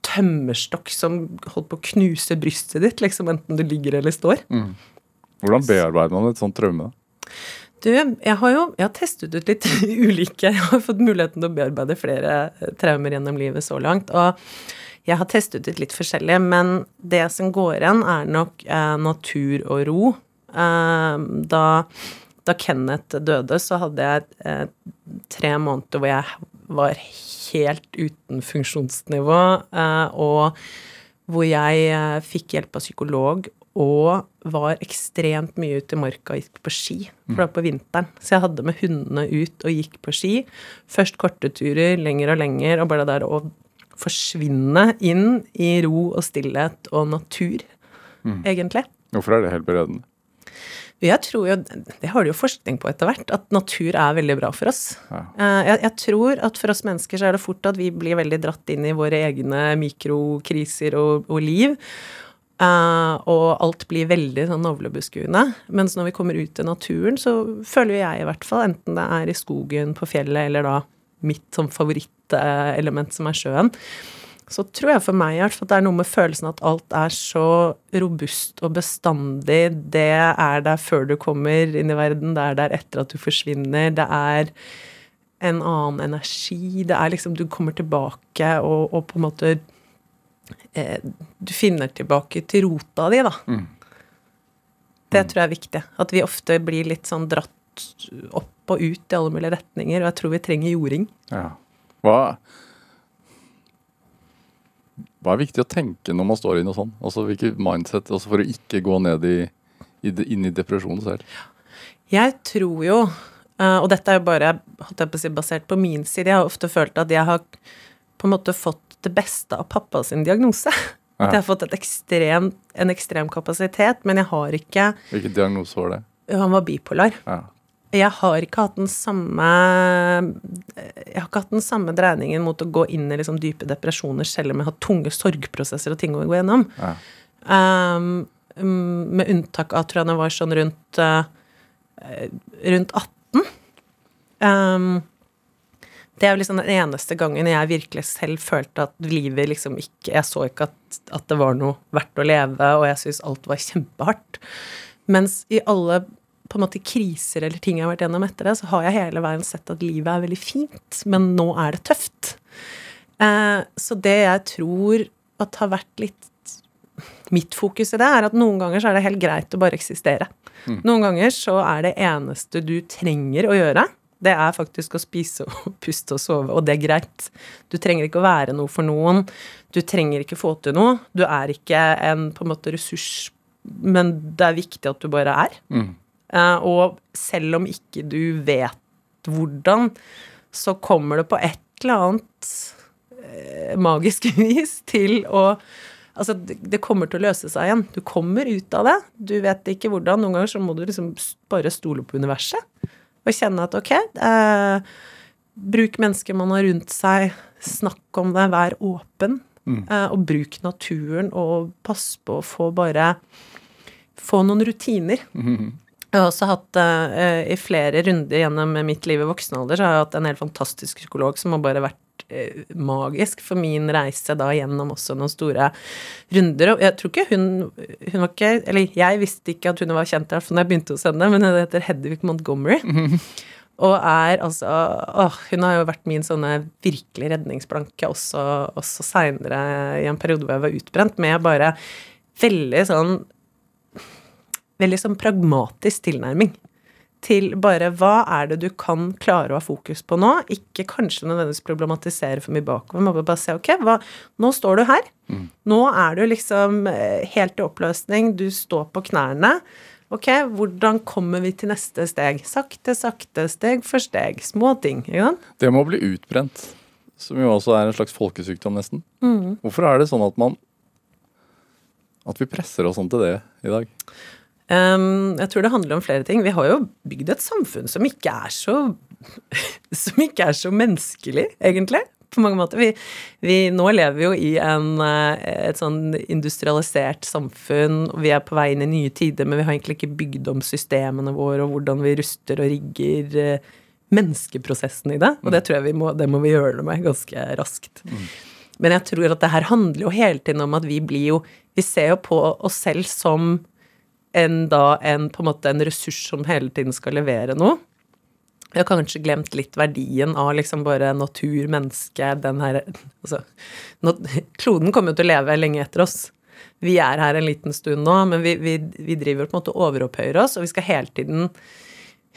tømmerstokk som holdt på å knuse brystet ditt, liksom enten du ligger eller står. Hvordan bearbeider man et sånt traume? Du, jeg har jo jeg har testet ut litt ulike Jeg har fått muligheten til å bearbeide flere traumer gjennom livet så langt. Og jeg har testet ut litt forskjellig, men det som går igjen, er nok eh, natur og ro. Eh, da, da Kenneth døde, så hadde jeg eh, tre måneder hvor jeg var helt uten funksjonsnivå, eh, og hvor jeg eh, fikk hjelp av psykolog og var ekstremt mye ute i marka og gikk på ski. For det var på vinteren. Så jeg hadde med hundene ut og gikk på ski. Først korte turer, lenger og lenger, og bare der å forsvinne inn i ro og stillhet og natur, egentlig. Hvorfor er det helbredende? Jeg tror jo, det har du jo forskning på etter hvert, at natur er veldig bra for oss. Ja. Eh, Jeg, jeg tror at for oss mennesker så er det fort at vi blir veldig dratt inn i våre egne mikrokriser og, og liv. Uh, og alt blir veldig sånn navlebeskuende. Mens når vi kommer ut i naturen, så føler jeg i hvert fall, enten det er i skogen, på fjellet, eller da mitt sånn favorittelement som er sjøen, så tror jeg for meg i hvert fall at det er noe med følelsen at alt er så robust og bestandig. Det er der før du kommer inn i verden, det er der etter at du forsvinner. Det er en annen energi. Det er liksom Du kommer tilbake og, og på en måte eh, Du finner tilbake til rota di, da. Det tror jeg er viktig. At vi ofte blir litt sånn dratt opp og ut i alle mulige retninger, og jeg tror vi trenger jording. Ja. Hva, hva er viktig å tenke når man står i noe sånt? Altså hvilket mindset, altså for å ikke gå ned i, i, inn i depresjonen selv? Jeg tror jo, eh, og dette er jo bare på si, basert på min side, jeg har ofte følt at jeg har på en måte fått det beste av pappa sin diagnose. At jeg har fått ekstrem, en ekstrem kapasitet, men jeg har ikke Hvilken diagnose var det? Han var bipolar. Ja. Jeg har ikke hatt den samme Jeg har ikke hatt den samme dreiningen mot å gå inn i liksom dype depresjoner selv om jeg har tunge sorgprosesser og ting å gå gjennom. Ja. Um, mm, med unntak av, tror jeg det var sånn rundt uh, rundt 18. Um, det er jo liksom den eneste gangen jeg virkelig selv følte at livet liksom ikke Jeg så ikke at, at det var noe verdt å leve, og jeg syntes alt var kjempehardt. Mens i alle på en måte kriser eller ting jeg har vært gjennom etter det, så har jeg hele veien sett at livet er veldig fint, men nå er det tøft. Eh, så det jeg tror at har vært litt mitt fokus i det, er at noen ganger så er det helt greit å bare eksistere. Noen ganger så er det eneste du trenger å gjøre, det er faktisk å spise og puste og sove, og det er greit. Du trenger ikke å være noe for noen. Du trenger ikke få til noe. Du er ikke en på en måte ressurs, men det er viktig at du bare er. Eh, og selv om ikke du vet hvordan, så kommer det på et eller annet eh, magisk vis til å Altså, det kommer til å løse seg igjen. Du kommer ut av det. Du vet ikke hvordan. Noen ganger så må du liksom bare stole på universet og kjenne at ok, eh, bruk mennesker man har rundt seg, snakk om det, vær åpen. Eh, og bruk naturen, og pass på å få bare Få noen rutiner. Jeg har også hatt uh, i flere runder gjennom mitt liv i voksen alder, så har jeg hatt en helt fantastisk psykolog som har bare vært uh, magisk for min reise da gjennom også noen store runder. Og jeg tror ikke hun Hun var ikke Eller jeg visste ikke at hun var kjent i hvert fall da jeg begynte hos henne, men hun heter Hedvig Montgomery. Og er altså åh, Hun har jo vært min sånne virkelig redningsplanke også, også seinere i en periode hvor jeg var utbrent, med bare veldig sånn veldig sånn pragmatisk tilnærming til bare hva er det du kan klare å ha fokus på nå? Ikke kanskje nødvendigvis problematisere for mye bakover, men bare se ok, hva, nå står du her. Nå er du liksom eh, helt i oppløsning, du står på knærne. Ok, hvordan kommer vi til neste steg? Sakte, sakte, steg for steg. Små ting. ikke sant? Det med å bli utbrent, som jo også er en slags folkesykdom nesten. Hvorfor er det sånn at man At vi presser oss sånn til det i dag? Um, jeg tror det handler om flere ting. Vi har jo bygd et samfunn som ikke er så Som ikke er så menneskelig, egentlig. På mange måter. Vi, vi nå lever vi jo i en, eh, et sånn industrialisert samfunn, og vi er på vei inn i nye tider, men vi har egentlig ikke bygd om systemene våre og hvordan vi ruster og rigger eh, menneskeprosessen i det. Og det tror jeg vi må, det må vi gjøre noe med ganske raskt. Men jeg tror at det her handler jo hele tiden om at vi blir jo Vi ser jo på oss selv som en, da, en, på en måte en ressurs som hele tiden skal levere noe. Jeg har kanskje glemt litt verdien av liksom bare natur, menneske, den her Altså, kloden kommer jo til å leve lenge etter oss. Vi er her en liten stund nå, men vi, vi, vi driver på en måte og overopphøyer oss, og vi skal hele tiden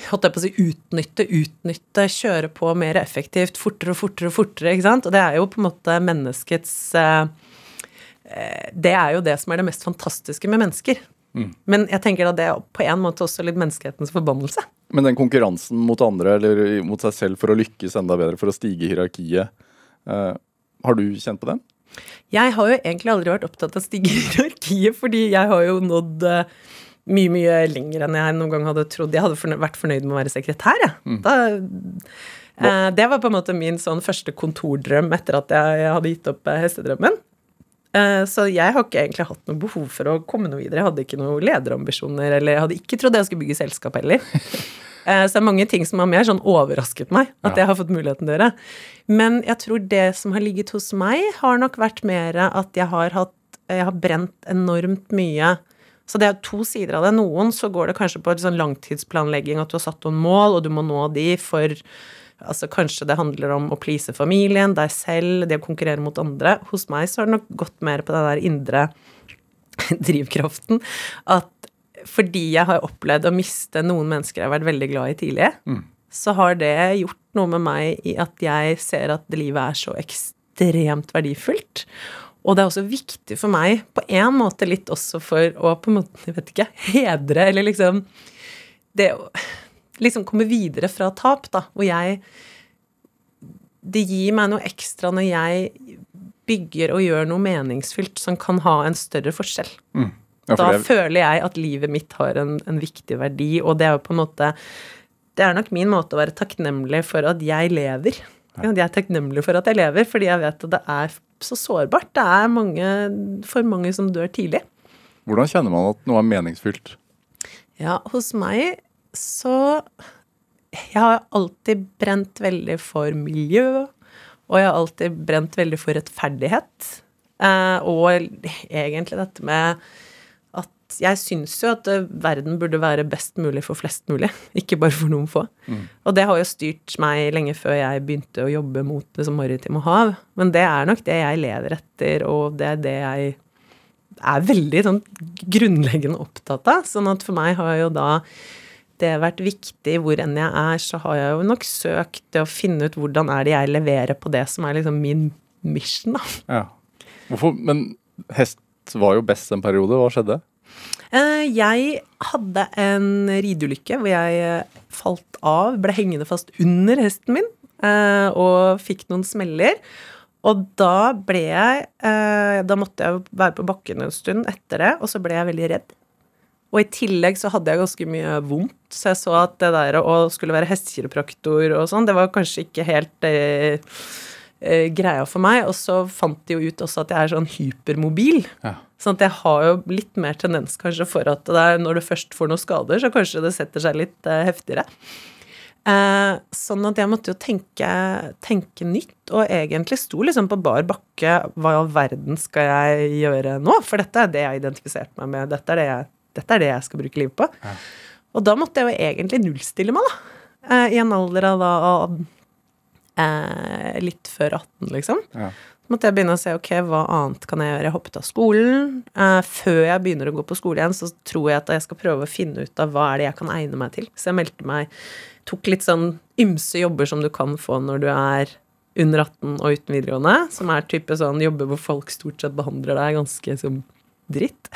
holdt jeg på å si, utnytte, utnytte, kjøre på mer effektivt, fortere og fortere og fortere, ikke sant? Og det er jo på en måte menneskets eh, eh, Det er jo det som er det mest fantastiske med mennesker. Men jeg tenker at det er på en måte også litt menneskehetens forbannelse. Men den konkurransen mot andre eller mot seg selv for å lykkes enda bedre, for å stige i hierarkiet, eh, har du kjent på den? Jeg har jo egentlig aldri vært opptatt av å stige i hierarkiet, fordi jeg har jo nådd eh, mye, mye lenger enn jeg noen gang hadde trodd. Jeg hadde fornø vært fornøyd med å være sekretær, jeg. Da, eh, det var på en måte min sånn første kontordrøm etter at jeg, jeg hadde gitt opp hestedrømmen. Eh, Så jeg har ikke egentlig hatt noe behov for å komme noe videre. Jeg hadde ikke noen lederambisjoner, eller jeg hadde ikke trodd jeg skulle bygge selskap heller. Eh, Så det er mange ting som har mer sånn overrasket meg, at jeg har fått muligheten til å gjøre. Men jeg tror det som har ligget hos meg, har nok vært mer at jeg har hatt Jeg har brent enormt mye. Så det er to sider av det. Noen så går det kanskje på en sånn langtidsplanlegging, at du har satt noen mål, og du må nå de for Altså Kanskje det handler om å please familien, deg selv, det å konkurrere mot andre. Hos meg så har det nok gått mer på den der indre drivkraften. At fordi jeg har opplevd å miste noen mennesker jeg har vært veldig glad i tidlig, så har det gjort noe med meg i at jeg ser at livet er så ekstremt verdifullt. Og det er også viktig for meg, på en måte litt også for å på en måte, jeg vet ikke, hedre, eller liksom Det å liksom komme videre fra tap, da, hvor jeg Det gir meg noe ekstra når jeg bygger og gjør noe meningsfylt som kan ha en større forskjell. Ja, for Da det, føler jeg at livet mitt har en, en viktig verdi, og det er jo på en måte Det er nok min måte å være takknemlig for at jeg lever. Ja, jeg er takknemlig for at jeg lever, fordi jeg vet at det er så sårbart. Det er mange, for mange som dør tidlig. hvordan kjenner man at noe er meningsfylt? Ja, hos meg så Jeg har alltid brent veldig for miljø, og jeg har alltid brent veldig for rettferdighet. Eh, og egentlig dette med at jeg syns jo at eh, verden burde være best mulig for flest mulig, ikke bare for noen få. Og det har jo styrt meg lenge før jeg begynte å jobbe mot det som maritime hav. Men det er nok det jeg lever etter, og det er det jeg er veldig sånn grunnleggende opptatt av. Sånn at for meg har jo da det vært viktig hvor enn jeg er, så har jeg jo nok søkt det å finne ut hvordan er det jeg leverer på det som er liksom min mission, da. Ja. Hvorfor? Men hest var jo best en periode. Hva skjedde? Eh, Jeg hadde en rideulykke hvor jeg eh, falt av, ble hengende fast under hesten min eh, og fikk noen smeller. Og da ble jeg Da måtte jeg være på bakken en stund etter det, og så ble jeg veldig redd. Og i tillegg så hadde jeg ganske mye vondt, så jeg så at det der å skulle være hestekiropraktor og sånn, det var kanskje ikke helt eh, eh, greia for meg. Og så fant de jo ut også at jeg er sånn hypermobil. Ja. Sånn at jeg har jo litt mer tendens kanskje for at det er når du først får noen skader, så kanskje det setter seg litt eh, heftigere. Eh, sånn at jeg måtte jo tenke, tenke nytt, og egentlig sto liksom på bar bakke hva i all verden skal jeg gjøre nå? For dette er det jeg identifiserte meg med, dette er det jeg, dette er det jeg skal bruke livet på. Og da måtte jeg jo egentlig nullstille meg, da. Eh, I en alder av da eh, litt før 18, liksom. Ja. Så måtte jeg begynne å se ok, hva annet kan jeg gjøre. Jeg hoppet av skolen. Eh, før jeg begynner å gå på skole igjen, så tror jeg at jeg skal prøve å finne ut av hva er det jeg kan egne meg til. Så jeg meldte meg Tok litt sånn ymse jobber som du kan få når du er under 18 og uten videregående. Som er type sånn jobber hvor folk stort sett behandler deg ganske som dritt.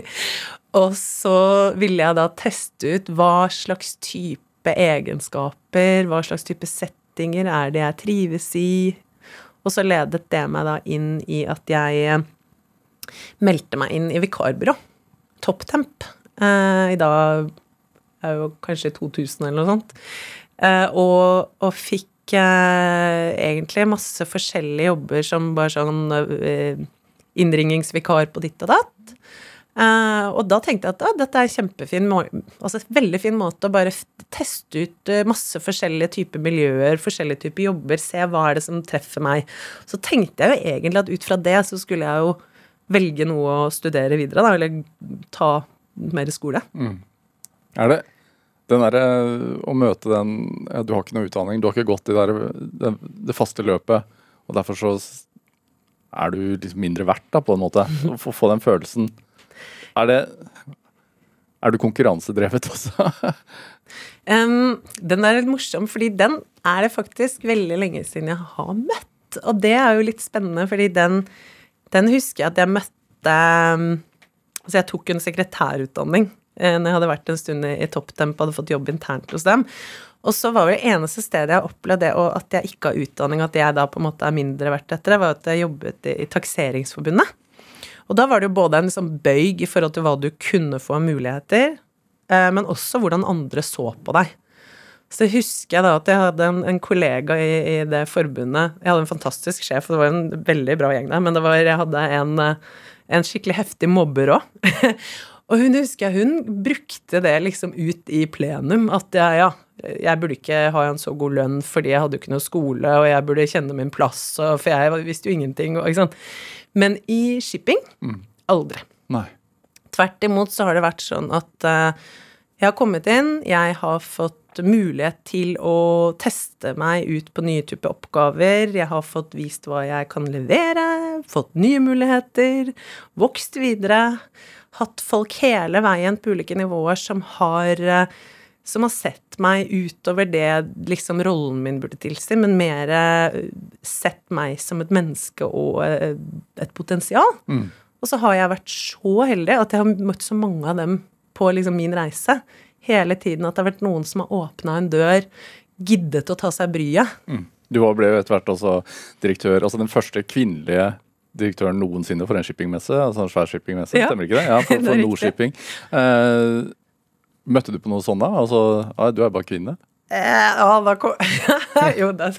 og så ville jeg da teste ut hva slags type egenskaper, hva slags type settinger er det jeg trives i, og så ledet det meg da inn i at jeg eh, meldte meg inn i vikarbyrå. ToppTemp. Eh, I dag er jo kanskje 2000 eller noe sånt. Eh, og, og fikk eh, egentlig masse forskjellige jobber som bare sånn eh, innringingsvikar på ditt og datt. Uh, og da tenkte jeg at ah, dette er en kjempefin altså veldig fin måte å bare teste ut uh, masse forskjellige typer miljøer, forskjellige typer jobber, se hva er det som treffer meg. Så tenkte jeg jo egentlig at ut fra det så skulle jeg jo velge noe å studere videre, da, eller ta mer skole. Er det den derre å møte den Du har ikke noe utdanning, du har ikke gått i der, det, det faste løpet, og derfor så er du liksom mindre verdt, da, på en måte. Å få, den følelsen. Er det Er du konkurransedrevet også? um, den er litt morsom, fordi den er det faktisk veldig lenge siden jeg har møtt. Og det er jo litt spennende, fordi den, den husker jeg at jeg møtte Altså, jeg tok en sekretærutdanning eh, når jeg hadde vært en stund i, topptempo, hadde fått jobb internt hos dem. Og så var det eneste stedet jeg opplevde det, og at jeg ikke har utdanning, at jeg da på en måte er mindre verdt etter det, var at jeg jobbet i, i Takseringsforbundet. Og da var det jo både en liksom bøyg i forhold til hva du kunne få av muligheter, eh, men også hvordan andre så på deg. Så husker jeg da at jeg hadde en, en kollega i, i det forbundet Jeg hadde en fantastisk sjef, og det var en veldig bra gjeng der, men det var, jeg hadde en, eh, en skikkelig heftig mobber òg. og hun husker jeg, hun brukte det liksom ut i plenum, at jeg, ja, jeg burde ikke ha en så god lønn fordi jeg hadde jo ikke noe skole, og jeg burde kjenne min plass, for jeg visste jo ingenting. Men i shipping aldri. Nei. Tvert imot så har det vært sånn at eh, jeg har kommet inn, jeg har fått mulighet til å teste meg ut på nye typer oppgaver, jeg har fått vist hva jeg kan levere, fått nye muligheter, vokst videre, hatt folk hele veien på ulike nivåer som har eh, som har sett meg utover det liksom rollen min burde tilsi, men mer eh, sett meg som et menneske og eh, et potensial. Og så har jeg vært så heldig at jeg har møtt så mange av dem på liksom min reise. Hele tiden at det har vært noen som har åpna en dør, giddet å ta seg bryet. Du var- ble jo etter hvert også direktør, altså den første kvinnelige direktøren noensinne for en shippingmesse, altså en svær shippingmesse, Ja. stemmer ikke det? Ja, for, for. Nordshipping. Eh, møtte du på noe sånt da? Altså, du er bare kvinne? Eh, ja, da kom Jo, da,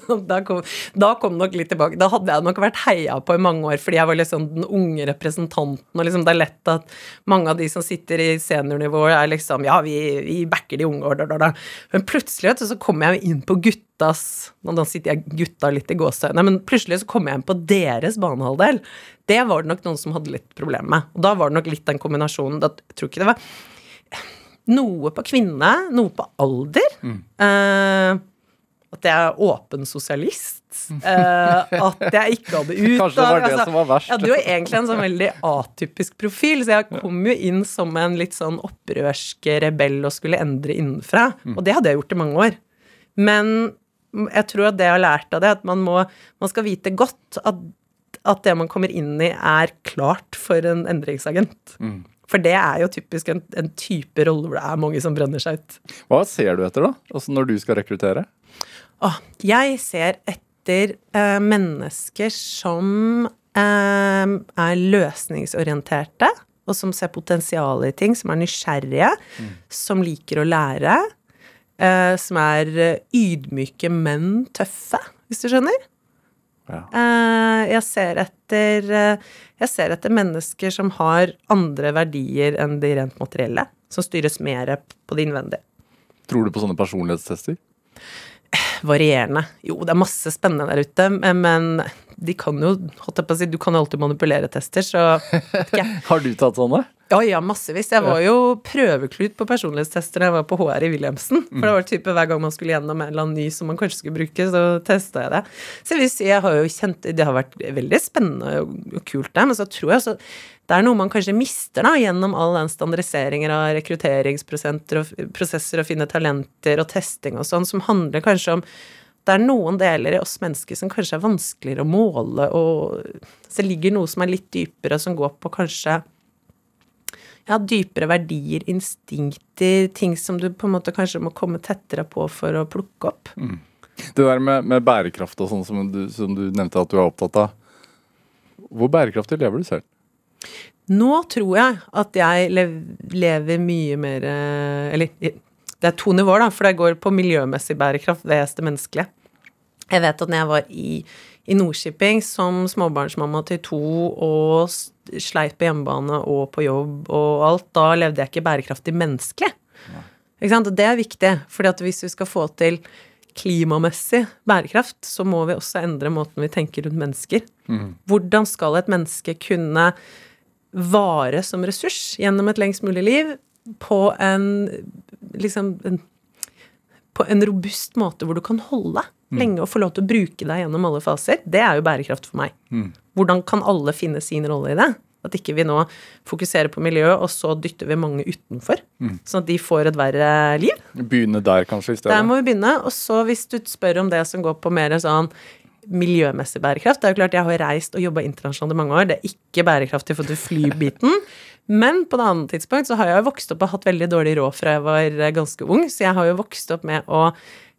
kom, da kom nok litt tilbake. Da hadde jeg nok vært heia på i mange år, fordi jeg var liksom den unge representanten, og liksom det er lett at mange av de som sitter i seniornivået, er liksom Ja, vi, vi backer de unge, og da, da, da. Men plutselig vet du, så kommer jeg inn på guttas Nå da sitter jeg gutta litt i gåseøynene, men plutselig så kommer jeg inn på deres banehalvdel. Det var det nok noen som hadde litt problemer med. Og da var det nok litt den kombinasjonen da, Jeg tror ikke det var noe på kvinne, noe på alder. Eh, at jeg er åpen sosialist. Eh, at jeg ikke hadde utdanning. Kanskje det var det som var verst. Jeg hadde jo egentlig en sånn veldig atypisk profil, så jeg kom jo inn som en litt sånn opprørsk rebell og skulle endre innenfra. Mm. Og det hadde jeg gjort i mange år. Men jeg tror at det jeg har lært av det, at man, må, man skal vite godt at, at det man kommer inn i, er klart for en endringsagent. Mm. For det er jo typisk en, en type rolle hvor det er mange som brenner seg ut. Hva ser du etter, da? Altså når du skal rekruttere? Åh, jeg ser etter eh, mennesker som eh, er løsningsorienterte, og som ser potensial i ting, som er nysgjerrige, som liker å lære, eh, som er eh, ydmyke, men tøffe, hvis du skjønner. Ja. Eh, jeg ser etter eh, Jeg ser etter mennesker som har andre verdier enn de rent materielle, som styres mer på det innvendige. Tror du på sånne personlighetstester? varierende. Jo, det er masse spennende der ute, men de kan jo si, Du kan jo alltid manipulere tester, så okay. Har du tatt sånne? Ja, ja, massevis. Jeg var jo prøveklut på personlighetstester da jeg var på HR i Wilhelmsen. For det var type hver gang man skulle gjennom en eller annen ny som man kanskje skulle bruke, så testa jeg det. Så jeg si, jeg har jo kjent Det har vært veldig spennende og kult, det, men så tror jeg også det er noe man kanskje mister da, gjennom all den standardiseringen av rekrutteringsprosesser og, prosesser og finne talenter og testing og sånn, som handler kanskje om det er noen deler i oss mennesker som kanskje er vanskeligere å måle, og så ligger noe som er litt dypere, som går på kanskje ja, dypere verdier, instinkter, ting som du på en måte kanskje må komme tettere på for å plukke opp. Det der med, med bærekraft og sånn som du, som du nevnte at du er opptatt av. Hvor bærekraftig lever du selv? Nå tror jeg at jeg lever mye mer eh, Eller det er to nivåer, da, for det går på miljømessig bærekraft vs det menneskelige. Jeg vet at når jeg var i, i Nordshipping som småbarnsmamma til to og sleit på hjemmebane og på jobb og alt, da levde jeg ikke bærekraftig menneskelig. Ikke sant? Og det er viktig, fordi at hvis vi skal få til klimamessig bærekraft, så må vi også endre måten vi tenker rundt mennesker. Hvordan skal et menneske kunne vare som ressurs gjennom et lengst mulig liv på en liksom en, på en robust måte hvor du kan holde lenge og få lov til å bruke deg gjennom alle faser, det er jo bærekraft for meg. Hvordan kan alle finne sin rolle i det? At ikke vi nå fokuserer på miljø, og så dytter vi mange utenfor. Sånn at de får et verre liv. Begynne der, kanskje, i stedet? Der må vi begynne. Og så hvis du spør om det som går på mer sånn miljømessig bærekraft Det er jo klart jeg har reist og jobba internasjonalt i mange år. Det er ikke bærekraftig for flybiten. Men på et annet tidspunkt så har jeg jo vokst opp og hatt veldig dårlig råd fra jeg var eh, ganske ung, så jeg har jo vokst opp med å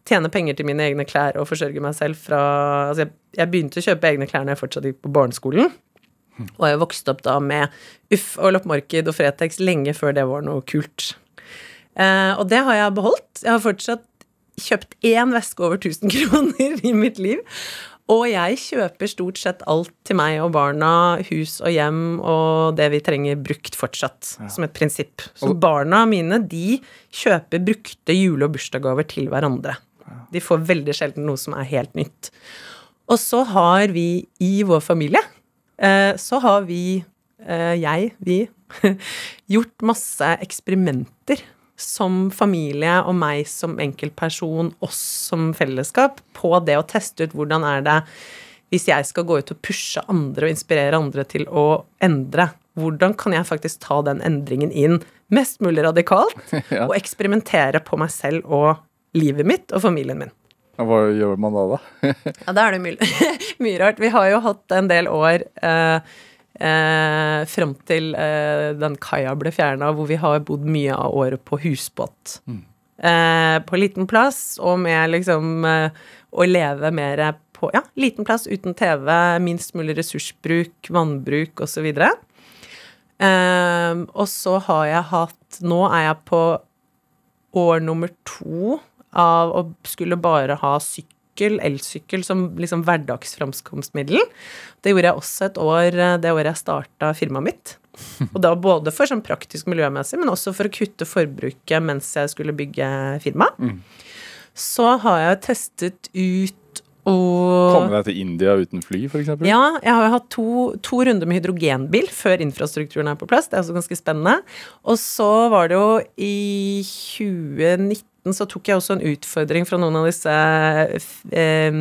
tjene penger til mine egne klær og forsørge meg selv fra Altså, jeg, jeg begynte å kjøpe egne klær når jeg fortsatt gikk på barneskolen. Og jeg vokste opp da med Uff og loppemarked og Fretex lenge før det var noe kult. Eh, og det har jeg beholdt. Jeg har fortsatt kjøpt én veske over 1000 kroner i mitt liv. Og jeg kjøper stort sett alt til meg og barna, hus og hjem og det vi trenger brukt fortsatt, som et prinsipp. Så barna mine, de kjøper brukte jule- og bursdagsgaver til hverandre. De får veldig sjelden noe som er helt nytt. Og så har vi i vår familie, eh, så har vi, eh, jeg, vi, gjort masse eksperimenter som familie og meg som enkeltperson, oss som fellesskap, på det å teste ut hvordan er det hvis jeg skal gå ut og pushe andre og inspirere andre til å endre. Hvordan kan jeg faktisk ta den endringen inn mest mulig radikalt, Ja. og eksperimentere på meg selv og livet mitt og familien min? Hva gjør man da, da? Ja, da er det mye, mye rart. Vi har jo hatt en del år eh, eh, fram til eh, den kaia ble fjerna, hvor vi har bodd mye av året på husbåt. Eh, på liten plass, og med liksom eh, å leve mer på ja, liten plass uten TV, minst mulig ressursbruk, vannbruk osv. Eh, og så har jeg hatt Nå er jeg på år nummer to av å skulle bare ha sykkel, elsykkel, som liksom hverdagsframkomstmiddel. Det gjorde jeg også et år eh, det året jeg starta firmaet mitt. Og da både for sånn praktisk miljømessig, men også for å kutte forbruket mens jeg skulle bygge firma. Så har jeg testet ut og Komme deg til India uten fly, f.eks.? ja, jeg har jo hatt to, to runder med hydrogenbil før infrastrukturen er på plass. Det er også ganske spennende. Og så var det jo i 2019 så tok jeg også en utfordring fra noen av disse eh,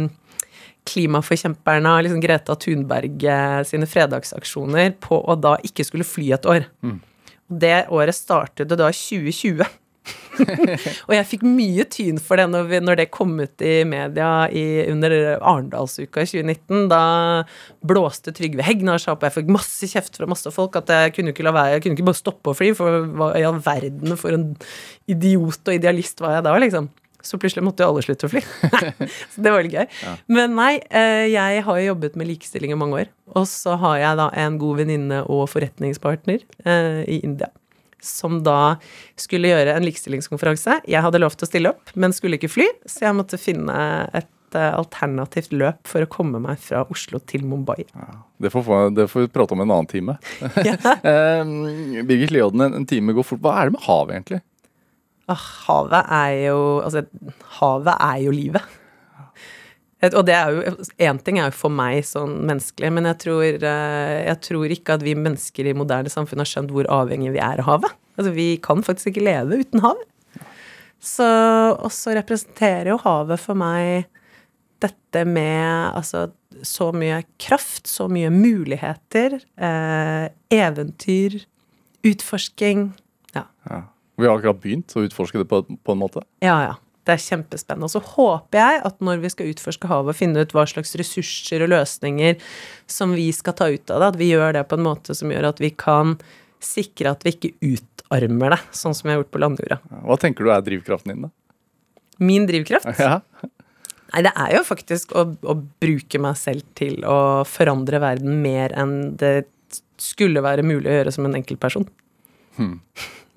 klimaforkjemperne, liksom Greta Thunberg eh, sine fredagsaksjoner, på å da ikke skulle fly et år. Det året startet da 2020. og jeg fikk mye tyn for det når, vi, når det kom ut i media i, under Arendalsuka i 2019. Da blåste Trygve Hegnar seg opp, og jeg fikk masse kjeft fra masse folk at jeg kunne ikke la være, jeg kunne ikke bare stoppe å fly, for hva i all verden for en idiot og idealist var jeg da, liksom. Så plutselig måtte jo alle slutte å fly. så det var litt gøy. Men nei, eh, jeg har jo jobbet med likestilling i mange år. Og så har jeg da en god venninne og forretningspartner eh, i India. Som da skulle gjøre en likestillingskonferanse. Jeg hadde lov til å stille opp, men skulle ikke fly, så jeg måtte finne et eh, alternativt løp for å komme meg fra Oslo til Mumbai. Det får, få- det får vi prate om en annen time. Eh, Birgit Leodden, en, en time går fort. Hva er det med havet, egentlig? Ah, havet er jo Altså, havet er jo livet. Og det er jo Én ting er jo for meg sånn menneskelig, men jeg tror, eh, jeg tror ikke at vi mennesker i moderne samfunn har skjønt hvor avhengig vi er av havet. Altså, vi kan faktisk ikke leve uten hav. Så Og så representerer jo havet for meg dette med altså så mye kraft, så mye muligheter, eh, eventyr, utforsking. Ja. Ja. Vi har akkurat begynt å utforske det på, på en måte. Ja, ja. Det er kjempespennende. Og så håper jeg at når vi skal utforske havet og finne ut hva slags ressurser og løsninger som vi skal ta ut av det, at vi gjør det på en måte som gjør at vi kan sikre at vi ikke utarmer det, sånn som vi har gjort på landjorda. Hva tenker du er drivkraften din, da? Min drivkraft? Ja. Nei, det er jo faktisk å, å bruke meg selv til å forandre verden mer enn det skulle være mulig å gjøre som en enkeltperson.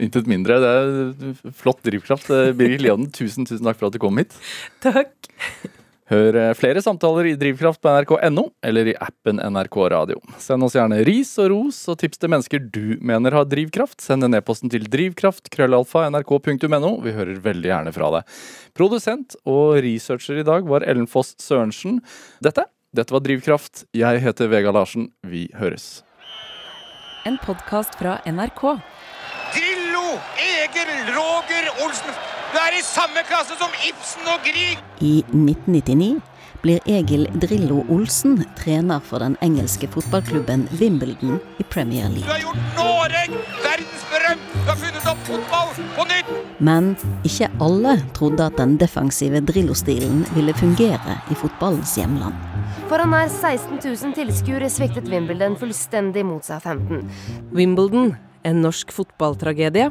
Intet mindre. Det er flott drivkraft. Eh, Birgit Leonen, tusen, tusen takk for at du kom hit. Takk. Hør eh, flere samtaler i Drivkraft på nrk.no eller i appen NRK Radio. Send oss gjerne ris og ros og tips til mennesker du mener har drivkraft. Send en e-posten til drivkraft krøllalfa nrk.no. Vi hører veldig gjerne fra deg. Produsent og researcher i dag var Ellen Foss Sørensen. Dette, dette var Drivkraft. Jeg heter Vega Larsen. Vi høres. En podkast fra NRK. Egil, Roger, Olsen. Du er i samme klasse som Ibsen og Grieg. I 1999 blir Egil Drillo Olsen trener for den engelske fotballklubben Wimbledon i Premier League. Du har gjort Noreg verdensberømt. Du har funnet opp fotball på nytt. Men ikke alle trodde at den defensive Drillo-stilen ville fungere i fotballens hjemland. Foran nær 16 000 tilskuere sviktet Wimbledon fullstendig mot seg 15. Wimbledon, en norsk fotballtragedie,